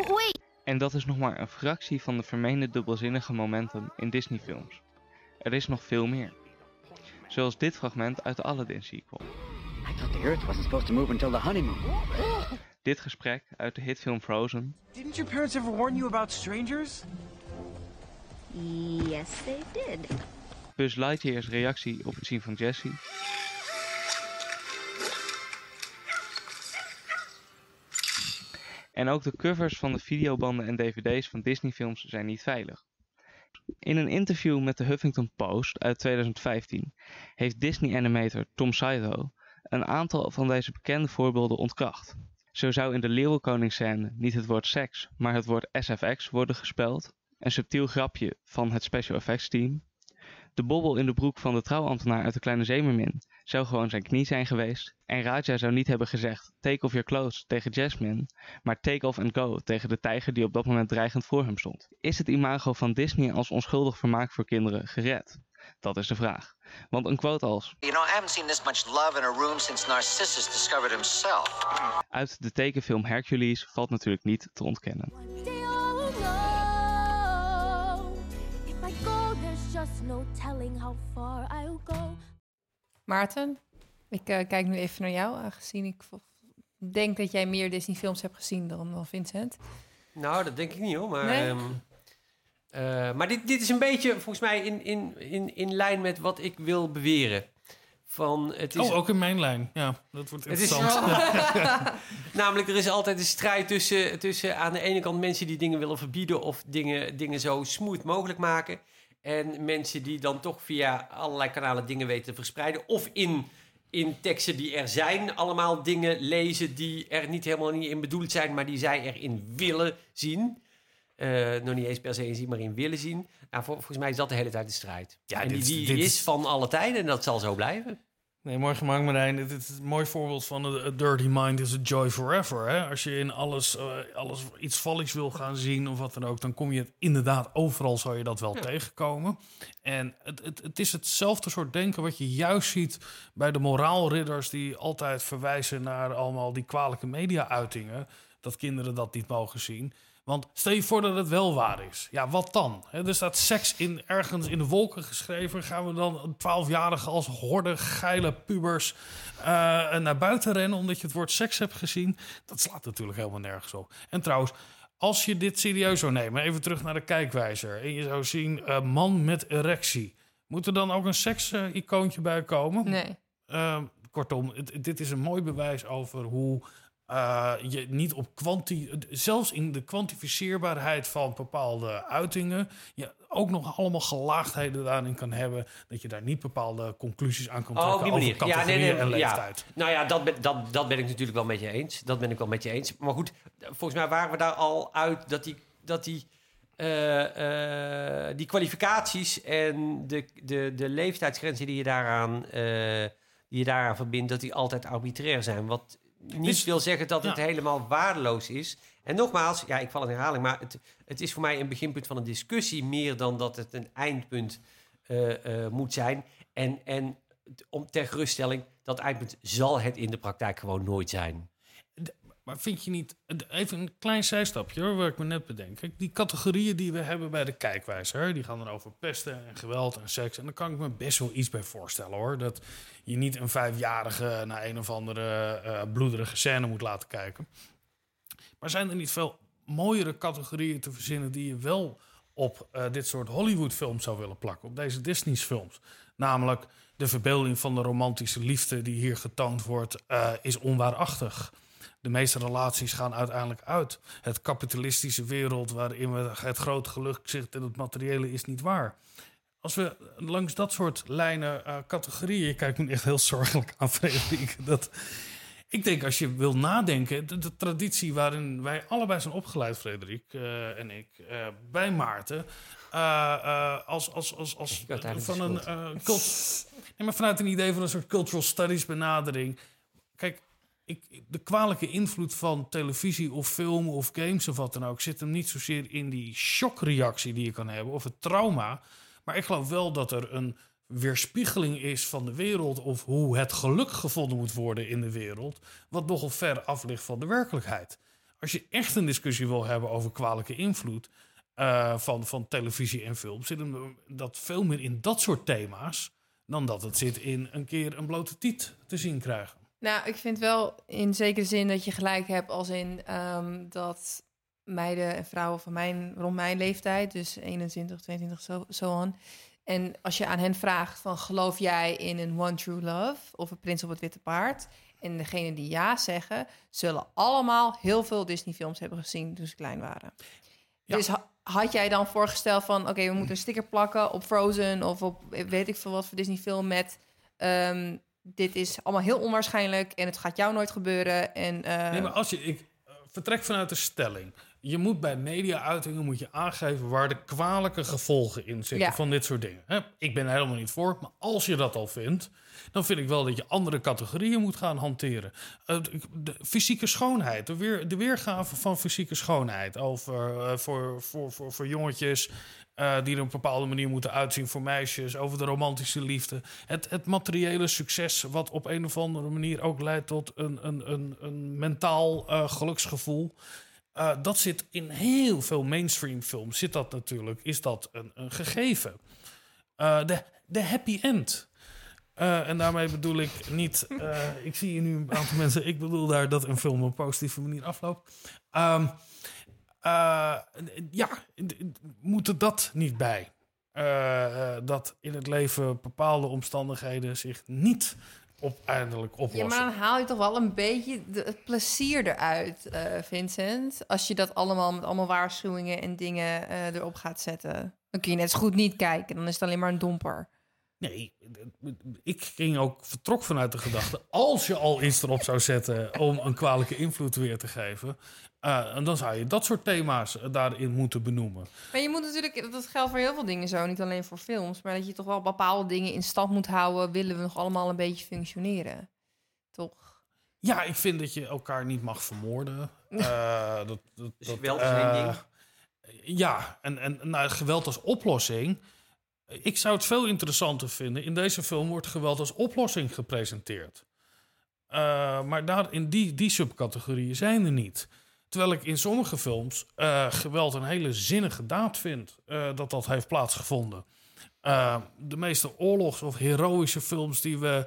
S7: Wait,
S6: En dat is nog maar een fractie van de vermeende dubbelzinnige momenten in Disney-films. Er is nog veel meer. Zoals dit fragment uit de Aladdin-sequel.
S8: I thought the Earth wasn't supposed to move until the honeymoon.
S6: Dit gesprek uit de hitfilm Frozen.
S9: Didn't your parents ever warn you about strangers?
S7: yes, they did.
S6: Buzz Lightyear's reactie op het zien van Jessie. En ook de covers van de videobanden en dvd's van Disney-films zijn niet veilig. In een interview met de Huffington Post uit 2015 heeft Disney-animator Tom Saito een aantal van deze bekende voorbeelden ontkracht. Zo zou in de Leeuwenkoning-scène niet het woord seks, maar het woord SFX worden gespeld. Een subtiel grapje van het special effects team. De bobbel in de broek van de trouwambtenaar uit de Kleine Zeemermin zou gewoon zijn knie zijn geweest. En Raja zou niet hebben gezegd take off your clothes tegen Jasmine, maar take off and go tegen de tijger die op dat moment dreigend voor hem stond. Is het imago van Disney als onschuldig vermaak voor kinderen gered? Dat is de vraag. Want een quote als
S10: You know, I haven't seen this much love in a room since Narcissus discovered himself.
S6: uit de tekenfilm Hercules valt natuurlijk niet te ontkennen.
S7: Just no telling how far I'll go.
S1: Maarten, ik eh, kijk nu even naar jou, aangezien ik denk dat jij meer Disney-films hebt gezien dan, dan Vincent.
S3: Nou, dat denk ik niet hoor. Maar,
S1: Nee?
S3: ehm, eh, maar dit, dit is een beetje volgens mij in, in, in, in lijn met wat ik wil beweren. Van, het is,
S2: Oh, ook in mijn lijn. Ja, dat wordt
S3: Het is
S2: interessant. [LAUGHS] [LAUGHS]
S3: Namelijk, er is altijd een strijd tussen, tussen aan de ene kant mensen die dingen willen verbieden of dingen, dingen zo smooth mogelijk maken. En mensen die dan toch via allerlei kanalen dingen weten te verspreiden. Of in in teksten die er zijn allemaal dingen lezen die er niet helemaal niet in bedoeld zijn, maar die zij erin willen zien. Eh, nog niet eens per se in zien, maar in willen zien. Nou, vol- volgens mij is dat de hele tijd de strijd.
S2: Ja,
S3: en
S2: dit
S3: die,
S2: dit
S3: is- van alle tijden en dat zal zo blijven.
S2: Nee, mooi gemaakt Marijn. Dit is een mooi voorbeeld van een dirty mind is a joy forever. Hè? Als je in alles, eh, alles iets valligs wil gaan zien of wat dan ook... dan kom je het inderdaad overal zou je dat wel tegenkomen. En het, het, het is hetzelfde soort denken wat je juist ziet... bij de moraalridders die altijd verwijzen naar allemaal die kwalijke media-uitingen... dat kinderen dat niet mogen zien... Want stel je voor dat het wel waar is. Ja, wat dan? Hè, er staat seks in, ergens in de wolken geschreven. Gaan we dan een twaalfjarige als horde geile pubers eh, naar buiten rennen... omdat je het woord seks hebt gezien? Dat slaat natuurlijk helemaal nergens op. En trouwens, als je dit serieus zou nemen... even terug naar de kijkwijzer... en je zou zien eh, man met erectie... moet er dan ook een seks-icoontje bij komen?
S1: Nee.
S2: Uh, kortom, het- dit is een mooi bewijs over hoe uh, je niet op kwanti, zelfs in de kwantificeerbaarheid van bepaalde uitingen, je ook nog allemaal gelaagdheden daarin kan hebben, dat je daar niet bepaalde conclusies aan kan
S3: Oh,
S2: trekken
S3: op die
S2: over.
S3: Ja, nee, nee,
S2: en
S3: ja.
S2: leeftijd.
S3: Nou ja, dat ben, dat, dat ben ik natuurlijk wel met je eens. Dat ben ik wel met je eens. Maar goed, volgens mij waren we daar al uit dat die, dat die, eh, eh, die kwalificaties en de, de, de leeftijdsgrenzen die je daaraan, eh, die je daaraan verbindt, dat die altijd arbitrair zijn. Wat niet
S2: Dus-
S3: wil zeggen dat het helemaal waardeloos is. En nogmaals, ja, ik val in herhaling, maar het, het is voor mij een beginpunt van een discussie meer dan dat het een eindpunt eh, eh, moet zijn. En, en om ter geruststelling, dat eindpunt zal het in de praktijk gewoon nooit zijn.
S2: Maar vind je niet, even een klein zijstapje hoor, waar ik me net bedenk. Kijk, die categorieën die we hebben bij de kijkwijzer, die gaan dan over pesten en geweld en seks. En daar kan ik me best wel iets bij voorstellen hoor. Dat je niet een vijfjarige naar een of andere eh, bloederige scène moet laten kijken. Maar zijn er niet veel mooiere categorieën te verzinnen die je wel op eh, dit soort Hollywood-films zou willen plakken, op deze Disney-films? Namelijk de verbeelding van de romantische liefde die hier getoond wordt, eh, is onwaarachtig. De meeste relaties gaan uiteindelijk uit. Het kapitalistische wereld waarin we het grote geluk zit en het materiële is niet waar. Als we langs dat soort lijnen, eh, categorieën... Je kijkt me echt heel zorgelijk aan, [LAUGHS] Frederik. Dat, ik denk als je wil nadenken... De, de traditie waarin wij allebei zijn opgeleid, Frederik eh, en ik... eh, bij Maarten... als, als, als, als
S3: uiteindelijk
S2: van een cult- nee, maar vanuit een idee van een soort cultural studies benadering. Kijk, ik, de kwalijke invloed van televisie of film of games of wat dan ook zit hem niet zozeer in die shockreactie die je kan hebben of het trauma. Maar ik geloof wel dat er een weerspiegeling is van de wereld of hoe het geluk gevonden moet worden in de wereld, wat nogal ver af ligt van de werkelijkheid. Als je echt een discussie wil hebben over kwalijke invloed eh, van, van televisie en film, zit hem dat veel meer in dat soort thema's dan dat het zit in een keer een blote tiet te zien krijgen.
S1: Nou, ik vind wel in zekere zin dat je gelijk hebt als in ehm, dat meiden en vrouwen van mijn, rond mijn leeftijd, dus 21, 22, zo, zo aan. En als je aan hen vraagt van geloof jij in een one true love of een prins op het witte paard? En degene die ja zeggen, zullen allemaal heel veel Disney films hebben gezien toen ze klein waren.
S2: Ja.
S1: Dus ha- had jij dan voorgesteld van oké, we moeten een sticker plakken op Frozen of op weet ik veel wat voor Disney film met ehm, dit is allemaal heel onwaarschijnlijk en het gaat jou nooit gebeuren. En, eh,
S2: Nee, maar als je, ik eh, vertrek vanuit de stelling. Je moet bij media-uitingen moet je aangeven waar de kwalijke gevolgen in zitten
S1: Ja.
S2: van dit soort dingen. Ik ben er helemaal niet voor, maar als je dat al vindt, dan vind ik wel dat je andere categorieën moet gaan hanteren. Eh, de, de fysieke schoonheid, de, weer, de weergave van fysieke schoonheid. Over, eh, voor, voor, voor, voor jongetjes eh, die er op een bepaalde manier moeten uitzien voor meisjes. Over de romantische liefde. Het, het materiële succes, wat op een of andere manier ook leidt tot een, een, een, een mentaal geluksgevoel. Eh, dat zit in heel veel mainstream films. Zit dat natuurlijk, is dat een, een gegeven. Eh, de, happy end. Eh, en daarmee bedoel ik niet. ik zie hier nu een aantal mensen. Ik bedoel daar dat een film op een positieve manier afloopt. Eh, ja, moet er dat niet bij? Dat in het leven bepaalde omstandigheden zich niet uiteindelijk
S1: ja,
S2: oplossen.
S1: maar dan haal je toch wel een beetje de- het plezier eruit, eh, Vincent. Als je dat allemaal met allemaal waarschuwingen en dingen eh, erop gaat zetten. Dan kun je net zo goed niet kijken. Dan is het alleen maar een domper.
S2: Nee, ik ging ook vertrok vanuit de gedachte... als je al iets erop zou zetten om een kwalijke invloed weer te geven... eh, en dan zou je dat soort thema's daarin moeten benoemen.
S1: Maar je moet natuurlijk, dat geldt voor heel veel dingen zo, niet alleen voor films, maar dat je toch wel bepaalde dingen in stand moet houden, willen we nog allemaal een beetje functioneren. Toch?
S2: Ja, ik vind dat je elkaar niet mag vermoorden. [LAUGHS] Eh, dat, dat,
S3: Dus geweld is één ding.
S2: Ja, en, en nou, geweld als oplossing. Ik zou het veel interessanter vinden. In deze film wordt geweld als oplossing gepresenteerd. Eh, maar daar, in die, die subcategorieën zijn er niet. Terwijl ik in sommige films eh, geweld een hele zinnige daad vind eh, dat dat heeft plaatsgevonden. De meeste oorlogs- of heroïsche films die we.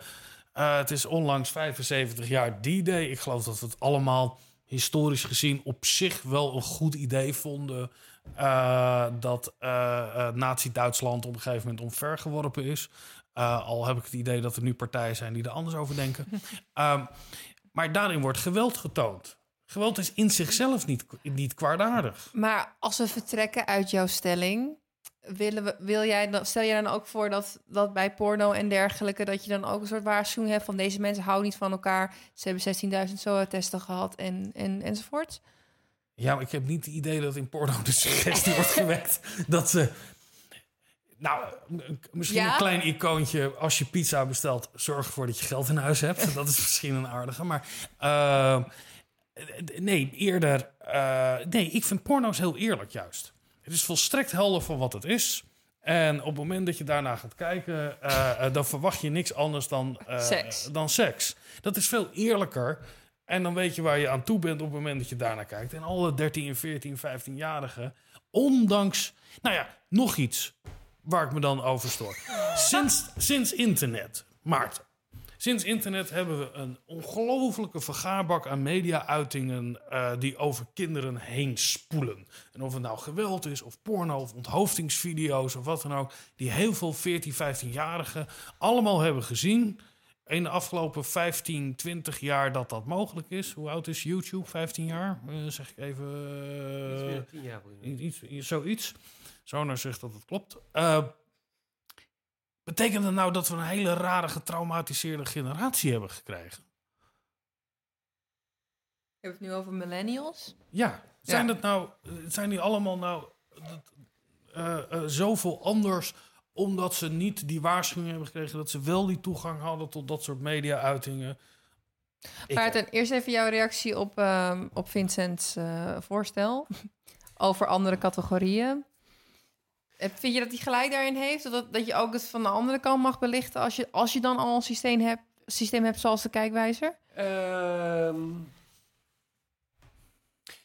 S2: het is onlangs 75 jaar D-Day. Ik geloof dat we het allemaal historisch gezien op zich wel een goed idee vonden. Eh, dat eh, eh, Nazi-Duitsland op een gegeven moment omvergeworpen is. Al heb ik het idee dat er nu partijen zijn die er anders over denken. [LAUGHS] Ehm, maar daarin wordt geweld getoond. Geweld is in zichzelf niet, niet kwaadaardig.
S1: Maar als we vertrekken uit jouw stelling, willen we, wil jij dan, stel jij dan ook voor dat, dat bij porno en dergelijke, dat je dan ook een soort waarschuwing hebt van deze mensen houden niet van elkaar, ze hebben 16.000 SOA-testen gehad en, en, enzovoort?
S2: Ja, maar ik heb niet het idee dat in porno de suggestie wordt gewekt [LAUGHS] dat ze. Nou, misschien
S1: Ja?
S2: een klein icoontje. Als je pizza bestelt, zorg ervoor dat je geld in huis hebt. Dat is misschien een aardige. Maar eh, nee, eerder. eh, nee, ik vind porno's heel eerlijk juist. Het is volstrekt helder van wat het is. En op het moment dat je daarna gaat kijken, eh, eh, dan verwacht je niks anders dan,
S1: Seks.
S2: dan seks. Dat is veel eerlijker. En dan weet je waar je aan toe bent op het moment dat je daarnaar kijkt. En alle 13, 14, 15-jarigen, ondanks... Nou ja, nog iets waar ik me dan over stoor. Sinds, sinds internet, Maarten. Sinds internet hebben we een ongelofelijke vergaarbak aan media-uitingen... eh, die over kinderen heen spoelen. En of het nou geweld is, of porno, of onthoofdingsvideo's... of wat dan ook, die heel veel 14, 15-jarigen allemaal hebben gezien... In de afgelopen 15, 20 jaar dat dat mogelijk is. Hoe oud is YouTube? 15 jaar? Eh, zeg ik even. eh,
S3: Iets meer dan tien jaar, volgens mij.
S2: iets, iets- zoiets. Zonar zegt dat het klopt. Eh, betekent dat nou dat we een hele rare getraumatiseerde generatie hebben gekregen?
S1: Heb je het nu over millennials?
S2: Ja, zijn
S1: Ja.
S2: dat nou, zijn die allemaal nou dat, eh, eh, zoveel anders omdat ze niet die waarschuwing hebben gekregen dat ze wel die toegang hadden tot dat soort media-uitingen?
S1: Maarten, eerst even jouw reactie op, ehm, op Vincent's eh, voorstel [LAUGHS] over andere categorieën. Eh, Vind je dat hij gelijk daarin heeft? Dat, dat je ook het van de andere kant mag belichten als je, als je dan al een systeem hebt, systeem hebt zoals de kijkwijzer?
S3: Ehm,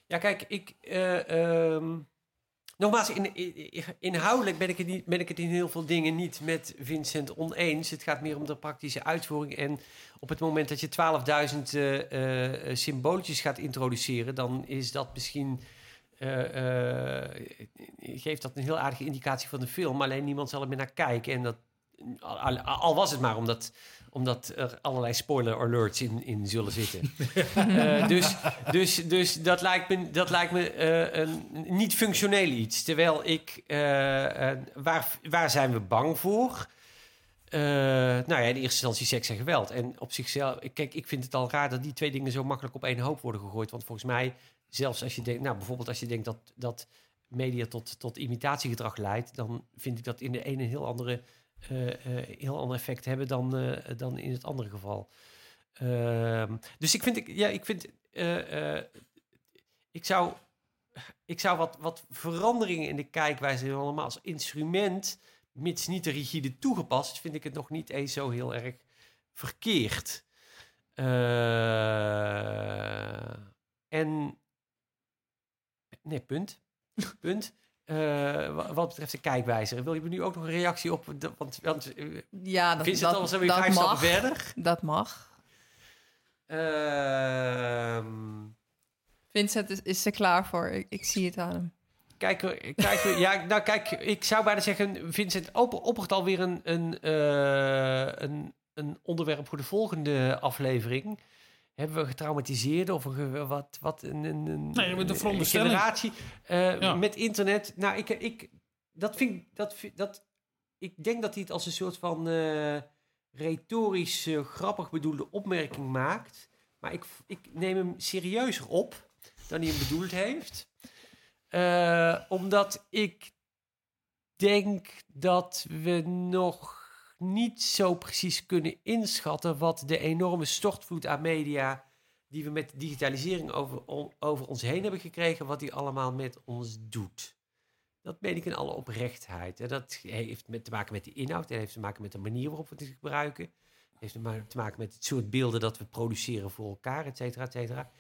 S3: ja, kijk, ik. eh, ehm, nogmaals, in, in- inhoudelijk ben ik, het niet, ben ik het in heel veel dingen niet met Vincent oneens. Het gaat meer om de praktische uitvoering. En op het moment dat je 12.000 eh, eh, symbooltjes gaat introduceren, dan is dat misschien. eh, geeft dat een heel aardige indicatie van de film. Alleen niemand zal er meer naar kijken. En dat, al was het maar omdat, omdat er allerlei spoiler alerts in, in zullen zitten. [LAUGHS] Eh, dus, dus, dus dat lijkt me, dat lijkt me eh, een niet functioneel iets. Terwijl ik, eh, waar, waar zijn we bang voor? Nou ja, in eerste instantie seks en geweld. En op zichzelf, kijk, ik vind het al raar dat die twee dingen zo makkelijk op één hoop worden gegooid. Want volgens mij, zelfs als je denkt, nou bijvoorbeeld als je denkt dat, dat media tot, tot imitatiegedrag leidt, dan vind ik dat in de ene een heel andere, heel ander effect hebben dan, eh, dan in het andere geval. Ehm, dus ik vind, ik, ja, ik vind, eh, eh, ik zou, ik zou wat, wat veranderingen in de kijkwijze allemaal als instrument, mits niet te rigide toegepast, vind ik het nog niet eens zo heel erg verkeerd. Eh, en, nee, punt. Punt. Eh, wa- wat betreft de kijkwijzer, wil je me nu ook nog een reactie op? de- Want, want eh,
S1: Ja, dat,
S3: Vincent,
S1: dat,
S3: al zijn we
S1: dat
S3: vijf stappen verder.
S1: Dat mag.
S3: Ehm,
S1: Vincent is, is er klaar voor. Ik, ik zie het aan hem.
S3: Kijk, eh, kijk, ja, [LAUGHS] nou kijk, ik zou bijna zeggen, Vincent op, oppert alweer een, een, een, een onderwerp voor de volgende aflevering. Hebben we getraumatiseerden of een, wat, wat een, een, een,
S2: Nee, met
S3: een generatie eh,
S2: Ja.
S3: met internet? Nou, ik, ik, dat vind dat, dat ik denk dat hij het als een soort van eh, retorisch eh, grappig bedoelde opmerking maakt. Maar ik, ik neem hem serieuzer op dan hij hem bedoeld heeft. Omdat ik denk dat we nog niet zo precies kunnen inschatten wat de enorme stortvloed aan media die we met digitalisering over, over ons heen hebben gekregen, wat die allemaal met ons doet. Dat meen ik in alle oprechtheid. Dat heeft te maken met de inhoud, en heeft te maken met de manier waarop we het gebruiken. heeft te maken met het soort beelden dat we produceren voor elkaar, et cetera, et cetera.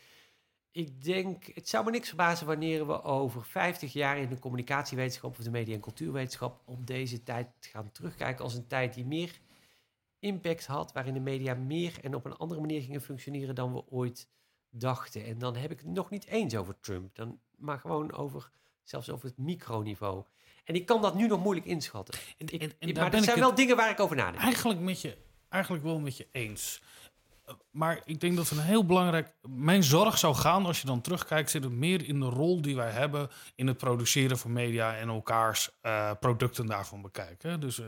S3: Ik denk, het zou me niks verbazen wanneer we over 50 jaar in de communicatiewetenschap of de media- en cultuurwetenschap op deze tijd gaan terugkijken als een tijd die meer impact had, waarin de media meer en op een andere manier gingen functioneren dan we ooit dachten. En dan heb ik het nog niet eens over Trump, dan, maar gewoon over, zelfs over het microniveau. En ik kan dat nu nog moeilijk inschatten. Ik- ik- maar er zijn wel dingen waar ik over nadenk.
S2: Eigenlijk, met je, eigenlijk wel met je eens. Maar ik denk dat een heel belangrijk. Mijn zorg zou gaan, als je dan terugkijkt, zit het meer in de rol die wij hebben in het produceren van media en elkaars eh, producten daarvan bekijken. Dus eh,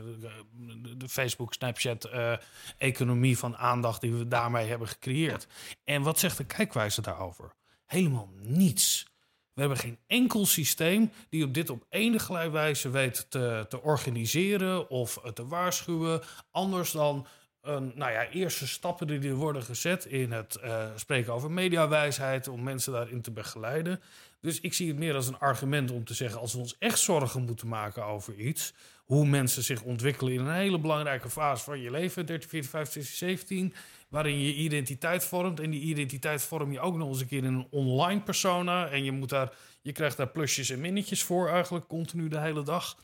S2: de, Facebook, Snapchat, eh, economie van aandacht die we daarmee hebben gecreëerd. En wat zegt de kijkwijze daarover? Helemaal niets. We hebben geen enkel systeem die op dit op enige wijze weet te, te organiseren of te waarschuwen. Anders dan een, nou ja, eerste stappen die er worden gezet in het eh, spreken over mediawijsheid, om mensen daarin te begeleiden. Dus ik zie het meer als een argument om te zeggen, als we ons echt zorgen moeten maken over iets, hoe mensen zich ontwikkelen in een hele belangrijke fase van je leven, 13, 14, 15, 16, 17, waarin je identiteit vormt. En die identiteit vorm je ook nog eens een keer in een online persona. En je, moet daar, je krijgt daar plusjes en minnetjes voor eigenlijk, continu de hele dag.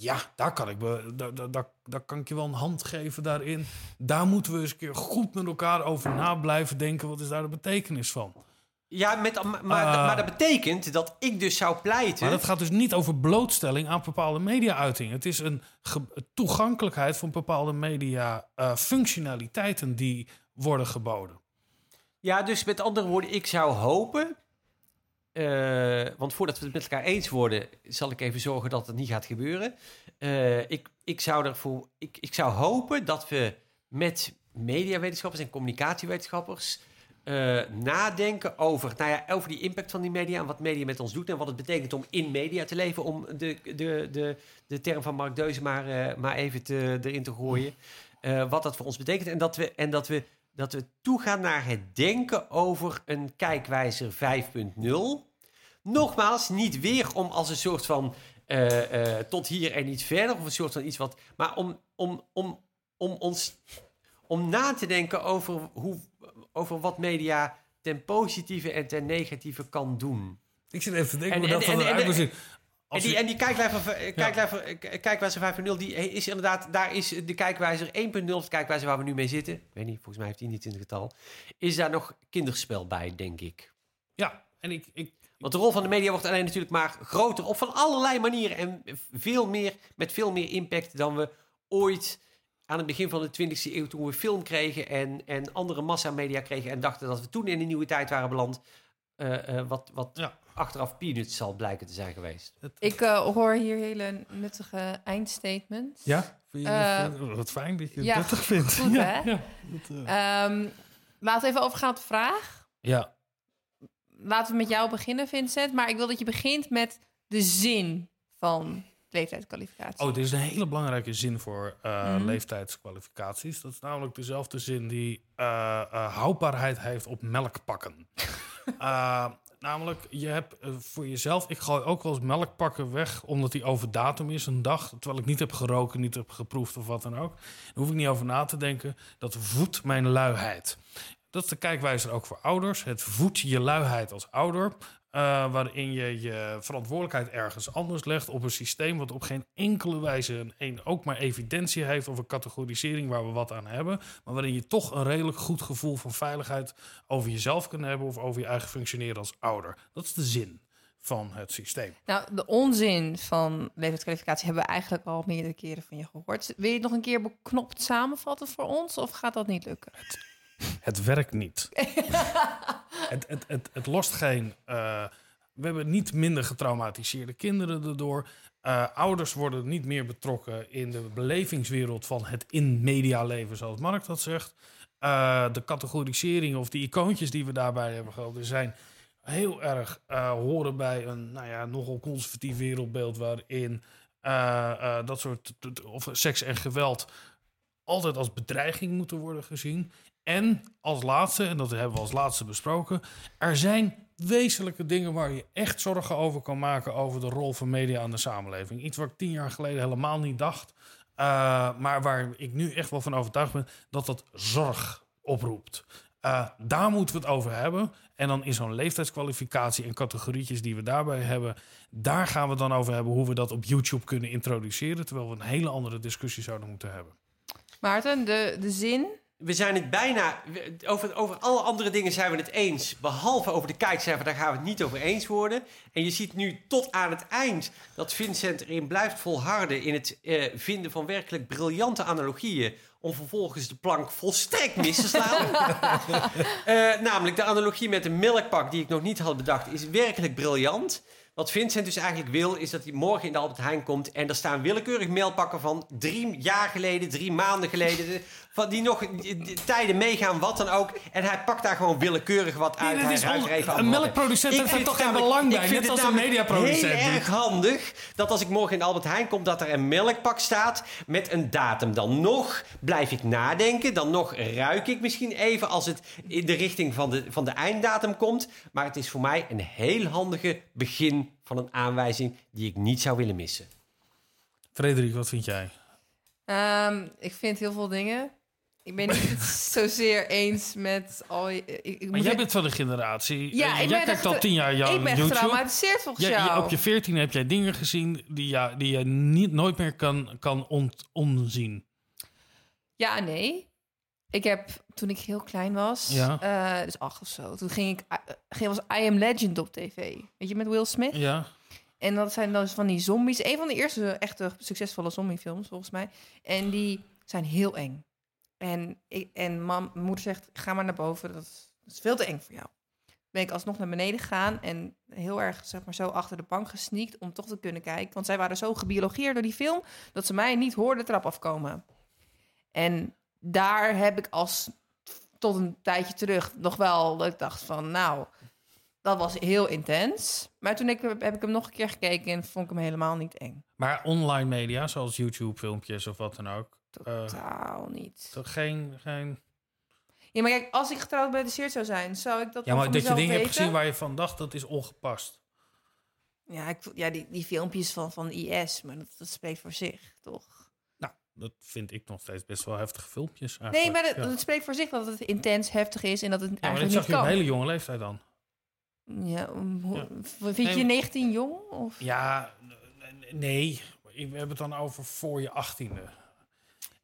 S2: Ja, daar kan, ik me, daar, daar, daar, daar kan ik je wel een hand geven daarin. Daar moeten we eens een keer goed met elkaar over na blijven denken. Wat is daar de betekenis van?
S3: Ja, met, maar, maar, maar dat betekent dat ik dus zou pleiten...
S2: Maar dat gaat dus niet over blootstelling aan bepaalde media-uitingen. Het is een toegankelijkheid van bepaalde media-functionaliteiten die worden geboden.
S3: Ja, dus met andere woorden, ik zou hopen. Eh, want voordat we het met elkaar eens worden, zal ik even zorgen dat het niet gaat gebeuren. Eh, ik, ik, zou ervoor, ik, ik zou hopen dat we met mediawetenschappers en communicatiewetenschappers eh, nadenken over, nou ja, over die impact van die media en wat media met ons doet en wat het betekent om in media te leven, om de, de, de, de term van Mark Deuze maar, maar even te, erin te gooien. Wat dat voor ons betekent en dat we, en dat we dat we toegaan naar het denken over een kijkwijzer 5.0. Nogmaals, niet weer om als een soort van eh, eh, tot hier en niet verder, of een soort van iets wat, maar om, om, om, om ons om na te denken over, hoe, over wat media ten positieve en ten negatieve kan doen.
S2: Ik zit even te denken
S3: En-
S2: hoe dat
S3: en- en- en-. En die, en die kijkwijzer, kijkwijzer, kijkwijzer 5.0, die is inderdaad, daar is de kijkwijzer 1.0, of de kijkwijzer waar we nu mee zitten, ik weet niet, volgens mij heeft hij niet in het getal, is daar nog kinderspel bij, denk ik.
S2: Ja, en ik, ik,
S3: Want de rol van de media wordt alleen natuurlijk maar groter op van allerlei manieren en veel meer, met veel meer impact dan we ooit aan het begin van de 20e eeuw, toen we film kregen en, en andere massamedia kregen en dachten dat we toen in een nieuwe tijd waren beland, eh, eh, wat, wat achteraf peanuts zal blijken te zijn geweest.
S1: Ik eh, hoor hier hele nuttige eindstatements.
S2: Ja? Vind je wat fijn dat je het
S1: ja,
S2: nuttig vindt.
S1: goed,
S2: ja,
S1: hè?
S2: Ja, dat, eh,
S1: Ehm, laten we even overgaan op de vraag.
S2: ja.
S1: Laten we met jou beginnen, Vincent. Maar ik wil dat je begint met de zin van leeftijdskwalificatie.
S2: Oh, dit is een hele belangrijke zin voor eh,
S1: Mhm.
S2: leeftijdskwalificaties. Dat is namelijk dezelfde zin die eh, eh, houdbaarheid heeft op melkpakken. [LAUGHS] Namelijk, je hebt voor jezelf... Ik gooi ook wel eens melkpakken weg, omdat die over datum is een dag. Terwijl ik niet heb geroken, niet heb geproefd of wat dan ook. Daar hoef ik niet over na te denken. Dat voedt mijn luiheid. Dat is de kijkwijze ook voor ouders. Het voedt je luiheid als ouder. eh, waarin je je verantwoordelijkheid ergens anders legt op een systeem wat op geen enkele wijze een, een, ook maar evidentie heeft of een categorisering waar we wat aan hebben. Maar waarin je toch een redelijk goed gevoel van veiligheid over jezelf kan hebben of over je eigen functioneren als ouder. Dat is de zin van het systeem.
S1: Nou, de onzin van leeftijdskwalificatie hebben we eigenlijk al meerdere keren van je gehoord. Wil je het nog een keer beknopt samenvatten voor ons of gaat dat niet lukken?
S2: Het werkt niet. [LAUGHS] het, het, het, het lost geen. eh, we hebben niet minder getraumatiseerde kinderen erdoor. Eh, ouders worden niet meer betrokken in de belevingswereld van het in-media-leven, zoals Mark dat zegt. Eh, de categorisering of die icoontjes die we daarbij hebben gehad, zijn heel erg horen bij een nou ja, nogal conservatief wereldbeeld waarin dat soort of seks en geweld altijd als bedreiging moeten worden gezien. En als laatste, en dat hebben we als laatste besproken, er zijn wezenlijke dingen waar je echt zorgen over kan maken over de rol van media aan de samenleving. Iets wat ik tien jaar geleden helemaal niet dacht, eh, maar waar ik nu echt wel van overtuigd ben dat dat zorg oproept. Eh, daar moeten we het over hebben. En dan in zo'n leeftijdskwalificatie en categorietjes die we daarbij hebben, daar gaan we dan over hebben hoe we dat op YouTube kunnen introduceren. Terwijl we een hele andere discussie zouden moeten hebben.
S1: Maarten, de, de zin.
S3: We zijn het bijna... Over, over alle andere dingen zijn we het eens. Behalve over de kijkcijfer, daar gaan we het niet over eens worden. En je ziet nu tot aan het eind dat Vincent erin blijft volharden... in het eh, vinden van werkelijk briljante analogieën... om vervolgens de plank volstrekt mis te slaan. [LAUGHS] Eh, namelijk de analogie met de melkpak die ik nog niet had bedacht... is werkelijk briljant. Wat Vincent dus eigenlijk wil, is dat hij morgen in de Albert Heijn komt... en er staan willekeurig mailpakken van drie jaar geleden, drie maanden geleden... de- van die nog tijden meegaan, wat dan ook. En hij pakt daar gewoon willekeurig wat uit. hij
S2: is on-
S3: er
S2: een melkproducent heeft
S3: vind
S2: toch geen belang bij,
S3: ik vind
S2: net
S3: het
S2: als een mediaproducent
S3: Heel
S2: doet.
S3: erg handig dat als ik morgen in de Albert Heijn kom... dat er een melkpak staat met een datum. Dan nog blijf ik nadenken. Dan nog ruik ik misschien even als het in de richting van de, van de einddatum komt. Maar het is voor mij een heel handige begin van een aanwijzing... die ik niet zou willen missen.
S2: Frederik, wat vind jij?
S1: Ehm, ik vind heel veel dingen. Ik ben niet [LAUGHS] zozeer eens met al. je- Ik, ik
S2: Maar
S1: moet
S2: jij bent van de generatie.
S1: Ja,
S2: eh,
S1: ik
S2: jij kijkt al tien jaar jouw
S1: ik ben
S2: YouTube.
S1: getraumatiseerd volgens
S2: Ja,
S1: jou.
S2: Op je veertien heb jij dingen gezien die, ja, die je niet, nooit meer kan, kan onzien.
S1: Ja nee. Ik heb toen ik heel klein was,
S2: Ja.
S1: eh, dus acht of zo, toen ging ik, eh, ging was I Am Legend op tv. Weet je, met Will Smith.
S2: Ja.
S1: En dat zijn dus van die zombies. Een van de eerste echte succesvolle zombiefilms, volgens mij. En die zijn heel eng. En, ik, en mam, mijn moeder zegt, ga maar naar boven. Dat is, dat is veel te eng voor jou. Ben ik alsnog naar beneden gegaan en heel erg zeg maar, zo achter de bank gesneakt om toch te kunnen kijken. Want zij waren zo gebiologeerd door die film dat ze mij niet hoorden de trap afkomen. En daar heb ik als tot een tijdje terug nog wel dat ik dacht van, nou, dat was heel intens. Maar toen ik, heb ik hem nog een keer gekeken en vond ik hem helemaal niet eng.
S2: Maar online media, zoals YouTube-filmpjes of wat dan ook. eh,
S1: Totaal niet.
S2: toch geen, geen...
S1: Ja, maar kijk, als ik getrouwd bij de Seert zou zijn, zou ik dat
S2: Ja, maar dat je dingen hebt
S1: weten?
S2: gezien waar je van dacht, dat is ongepast.
S1: Ja, ik, ja die, die filmpjes van, van IS, maar dat, dat spreekt voor zich, toch?
S2: Dat vind ik nog steeds best wel heftige filmpjes
S1: Nee,
S2: eigenlijk.
S1: maar dat,
S2: ja.
S1: dat spreekt voor zich dat het intens, heftig is en dat het
S2: Ja, maar
S1: eigenlijk
S2: zag
S1: niet
S2: je op
S1: kan.
S2: een hele jonge leeftijd dan.
S1: Ja, hoe-
S2: Ja.
S1: Vind
S2: Nee,
S1: je
S2: maar-
S1: 19 jong? Of?
S2: Ja, nee. We hebben het dan over voor je achttiende.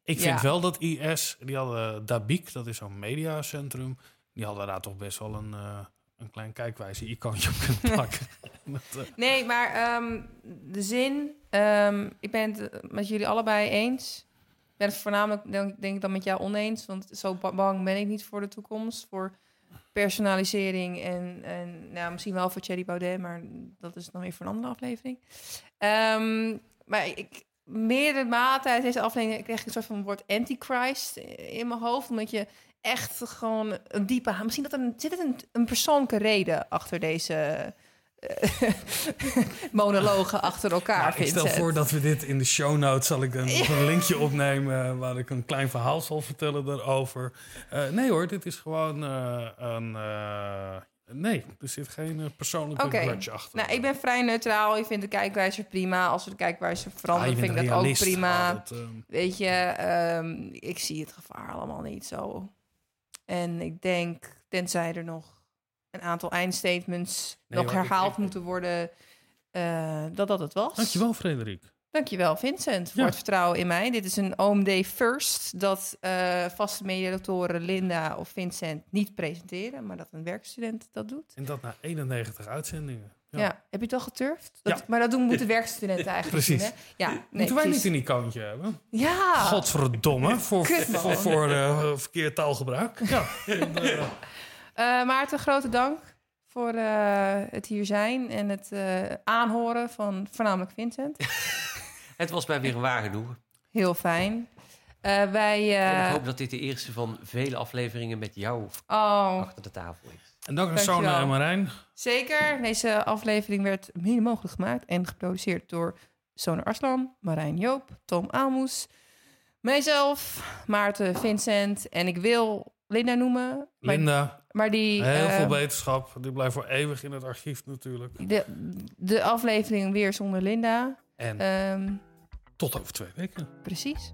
S2: Ik
S1: Ja.
S2: vind wel dat IS, die hadden Dabiq, dat is zo'n mediacentrum, die hadden daar toch best wel een, eh, een klein kijkwijze icoontje op kunnen [LAUGHS] plakken. Eh,
S1: Nee, maar ehm, de zin, ehm, ik ben het eh, met jullie allebei eens. Ik ben het voornamelijk, denk, denk ik, dan met jou oneens. Want zo ba- bang ben ik niet voor de toekomst. Voor personalisering en, en nou, misschien wel voor Thierry Baudet, maar dat is nog weer voor een andere aflevering. Ehm, maar ik, meerdere mate tijdens deze aflevering kreeg ik een soort van woord antichrist in mijn hoofd. Omdat je echt gewoon een diepe... Misschien dat er een, zit er een, een persoonlijke reden achter deze eh, [LAUGHS] monologen achter elkaar,
S2: nou, ik stel voor dat we dit in de show notes, zal ik een, een linkje opnemen waar ik een klein verhaal zal vertellen daarover. Eh, nee hoor, dit is gewoon eh, een... nee, er zit geen persoonlijke grudge achter.
S1: nou, ik ben vrij neutraal. Ik vind de kijkwijze prima. Als we de kijkwijze veranderen,
S2: Ah,
S1: vind ik dat ook prima.
S2: Dat, ehm,
S1: Weet je, ehm, ik zie het gevaar allemaal niet zo. En ik denk, tenzij er nog een aantal eindstatements
S2: Nee,
S1: nog
S2: hoor,
S1: herhaald
S2: ik-
S1: moeten worden, eh, dat dat het was.
S2: Dankjewel, Frederik.
S1: Dankjewel, Vincent, voor
S2: Ja.
S1: het vertrouwen in mij. Dit is een OMD first, dat eh, vaste mediadoktoren Linda of Vincent niet presenteren, maar dat een werkstudent dat doet.
S2: En dat na 91 uitzendingen.
S1: Ja. heb je het al geturfd? Dat,
S2: Ja.
S1: Maar dat doen moeten werkstudenten [LAUGHS] eigenlijk
S2: Precies.
S1: doen, hè? Ja, nee,
S2: Moeten wij
S1: precies.
S2: niet een icoontje hebben?
S1: Ja.
S2: Godverdomme, [LAUGHS] voor,
S1: Kut,
S2: voor, voor eh, verkeerd taalgebruik. Ja. En, [LAUGHS] eh,
S1: Eh, Maarten, grote dank voor eh, het hier zijn en het eh, aanhoren van voornamelijk Vincent.
S3: Het was mij weer een waar genoegen.
S1: Heel fijn. Eh, wij... eh,
S3: ik hoop dat dit de eerste van vele afleveringen met jou
S1: oh,
S3: achter de tafel is.
S2: En dank aan. Sona en Marijn.
S1: zeker. Deze aflevering werd mede mogelijk gemaakt en geproduceerd door Sonar Arslan, Marijn Joop, Tom Aalmoes, mijzelf, Maarten, Vincent en ik wil Linda noemen. Maar,
S2: Linda,
S1: maar die...
S2: heel veel beterschap. Die blijft voor eeuwig in het archief natuurlijk.
S1: de, de aflevering weer zonder Linda.
S2: En
S1: Ehm,
S2: tot over twee weken.
S1: precies.